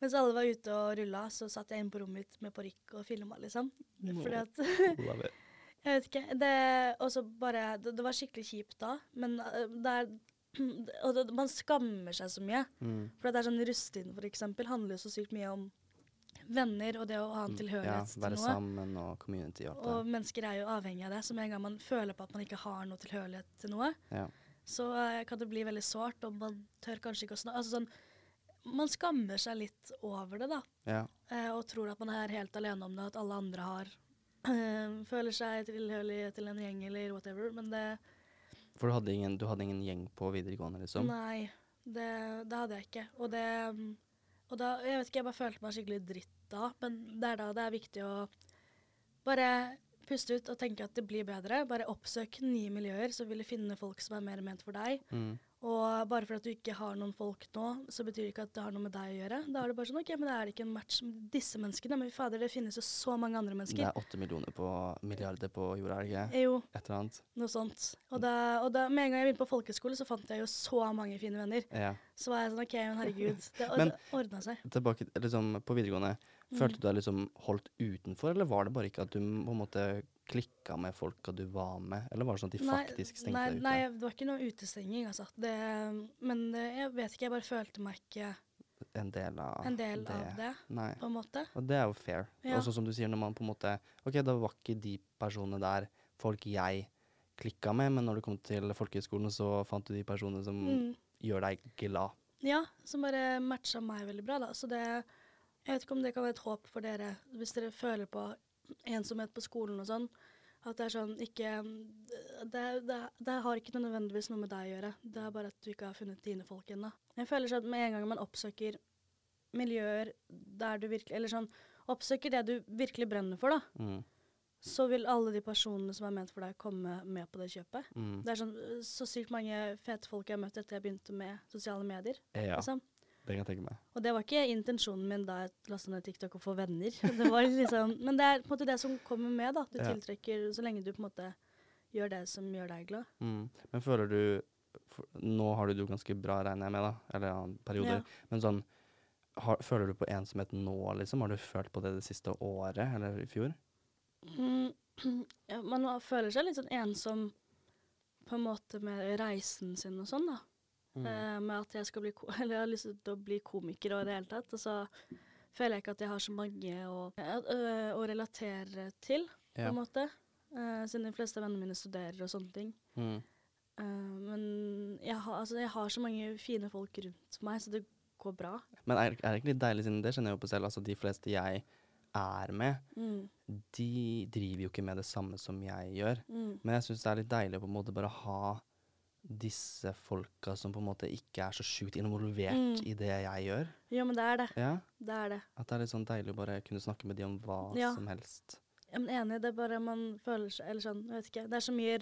Mens alle var ute og rulla, så satt jeg inne på rommet mitt med parykk og filma, liksom. Fordi at Jeg vet ikke. Det, bare, det, det var skikkelig kjipt da, men øh, det er Og det, man skammer seg så mye. Mm. For det er sånn Rustin, for eksempel, handler jo så sykt mye om venner og det å ha en Ja, tilhørighet til noe. sammen og community og Og mennesker er jo avhengig av det. Så med en gang man føler på at man ikke har noe tilhørighet til noe, Ja. så uh, kan det bli veldig sårt, og man tør kanskje ikke å snakke altså sånn, Man skammer seg litt over det, da. ja. Uh, Og tror at man er helt alene om det, at alle andre har uh, Føler seg tilhørig til en gjeng eller whatever. Men det For du hadde, ingen, du hadde ingen gjeng på videregående, liksom? Nei, det, det hadde jeg ikke. Og det Og da Jeg vet ikke, jeg bare følte meg skikkelig dritt da, men det er da det er viktig å bare puste ut og tenke at det blir bedre. Bare oppsøk nye miljøer, så vil du finne folk som er mer ment for deg. Mm. Og bare for at du ikke har noen folk nå, så betyr det ikke at det har noe med deg å gjøre. Da er det bare sånn OK, men da er det ikke en match med disse menneskene. Men fader, det finnes jo så mange andre mennesker. Det er åtte millioner på milliarder på jorda, er det ikke? Jo, Et eller annet. noe sånt. Og, da, og da, med en gang jeg begynte på folkeskole, så fant jeg jo så mange fine venner. Ja. Så var jeg sånn OK, men herregud. Det, Men- det ordna seg. Tilbake liksom, på videregående. Mm. Følte du deg liksom holdt utenfor, eller var det bare ikke at du på en måte klikka med folka du var med? Eller var det sånn at de faktisk stengte nei, deg ute? Nei, det var ikke noe utestenging, altså. Det, men eh, jeg vet ikke, jeg bare følte meg ikke En del av en del av det, Nei. på en måte. Og det er jo fair. Ja. Og så som du sier, når man på en måte OK, da var ikke de personene der folk jeg klikka med, men når du kom til folkehøyskolen, så fant du de personene som Mm. gjør deg glad. Ja, som bare matcha meg veldig bra, da. Så det Jeg vet ikke om det kan være et håp for dere, hvis dere føler på ensomhet på skolen og sånn. At det er sånn ikke det, det, det har ikke nødvendigvis noe med deg å gjøre. Det er bare at du ikke har funnet dine folk ennå. Jeg føler sånn at med en gang man oppsøker miljøer der du virkelig Eller sånn oppsøker det du virkelig brenner for, da. Mm. Så vil alle de personene som er ment for deg, komme med på det kjøpet. Mm. Det er sånn så sykt mange fete folk jeg har møtt etter jeg begynte med sosiale medier. Ja, Liksom. Det kan jeg tenke meg. Og det var ikke intensjonen min da jeg lasta ned TikTok å få venner. Det var liksom, men det er på en måte det som kommer med, da. Du Ja. tiltrekker så lenge du på en måte gjør det som gjør deg glad. Mm. Men føler du for, Nå har du det jo ganske bra, regner jeg med, da. Eller ja, perioder. Ja. Men sånn har, Føler du på ensomhet nå, liksom? Har du følt på det det siste året, eller i fjor? Mm, ja, man føler seg litt sånn ensom på en måte med reisen sin og sånn, da. Mm. Eh, med at jeg skal bli Eller jeg har lyst til å bli komiker og i det hele tatt. Og så føler jeg ikke at jeg har så mange å, øh, å relatere til, på Ja. en måte. Eh, siden de fleste av vennene mine studerer og sånne ting. Mm. Eh, men jeg har, altså, jeg har så mange fine folk rundt meg, så det går bra. Men er, er det ikke litt deilig, siden det kjenner jeg jo på selv, altså de fleste jeg er med, Mm. de driver jo ikke med det samme som jeg gjør. Mm. Men jeg syns det er litt deilig å på en måte bare ha disse folka som på en måte ikke er så sjukt involvert Mm. i det jeg gjør. Ja, men det er det. Ja, Det er det. At det er litt sånn deilig å bare kunne snakke med de om hva Ja. som helst. Jeg er enig, det er bare man føler seg Eller sånn, jeg vet ikke. Det er så mye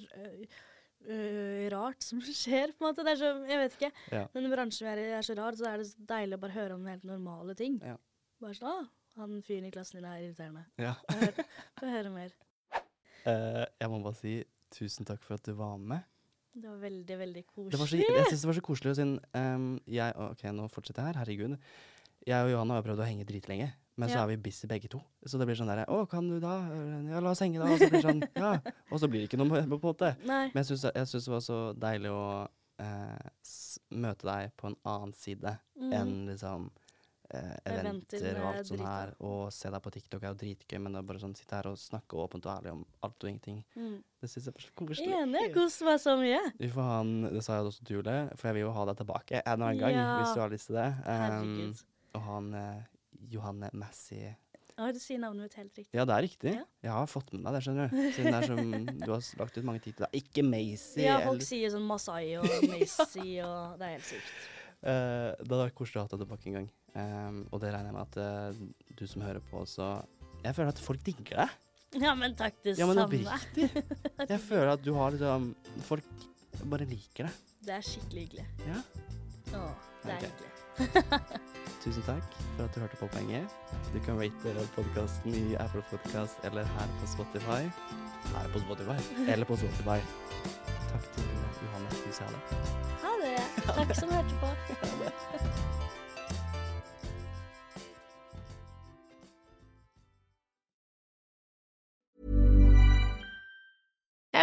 øh, rart som skjer, på en måte. Det er så Jeg vet ikke. Ja. Den bransjen vi er i er så rar, så er det så deilig å bare høre om helt normale ting. Ja. Bare sånn Å, han fyren i klassen din er irriterende. Ja. Få høre, mer. Uh, jeg må bare si tusen takk for at du var med. Det var veldig, veldig koselig. Det var så, jeg synes det var så koselig, siden um, jeg Ok, nå fortsetter jeg her. Herregud. Jeg og Johanna har prøvd å henge dritlenge, men så er vi busy begge to. Så det blir sånn derre Å, kan du da? Ja, la oss henge, da. Og så blir det sånn, ja. Og så blir det ikke noe på en måte. Nei. Men jeg syns, jeg syns det var så deilig å eh, møte deg på en annen side Mm. enn liksom eh, Eventer og alt sånt her. Og se deg på TikTok er jo dritgøy, men det er bare sånn sitte her og snakke åpent og ærlig om alt og ingenting. Mm. Det syns jeg er så koselig. Enig. Koste meg så mye. Vi får ha en, det sa jeg også til Julie, for jeg vil jo ha deg tilbake en annen gang, Ja. hvis du har lyst til det. Um, og og han eh, Johanne Massey Ja, du sier navnet mitt helt riktig. Ja, det er riktig. Ja. Jeg har fått med meg det, skjønner du. Siden det er som du har lagt ut mange titler. Ikke Macy. Ja, folk eller- sier sånn Masai og Macy og Det er helt sykt. Uh, det hadde vært koselig å ha deg tilbake en gang. Um, og det regner jeg med at uh, du som hører på også Jeg føler at folk digger deg. Ja, men takk, det Ja, men samme. Jeg føler at du har liksom Folk bare liker deg. Det er skikkelig hyggelig. Ja. Å, det er hyggelig. Tusen takk for at du hørte på Poenget. Du kan rate podkasten i Apple Podcast eller her på Spotify. Her på Spotify. Eller på Spotify. Takk til Johannes det? Ha det. Takk som hørte på. Ha det.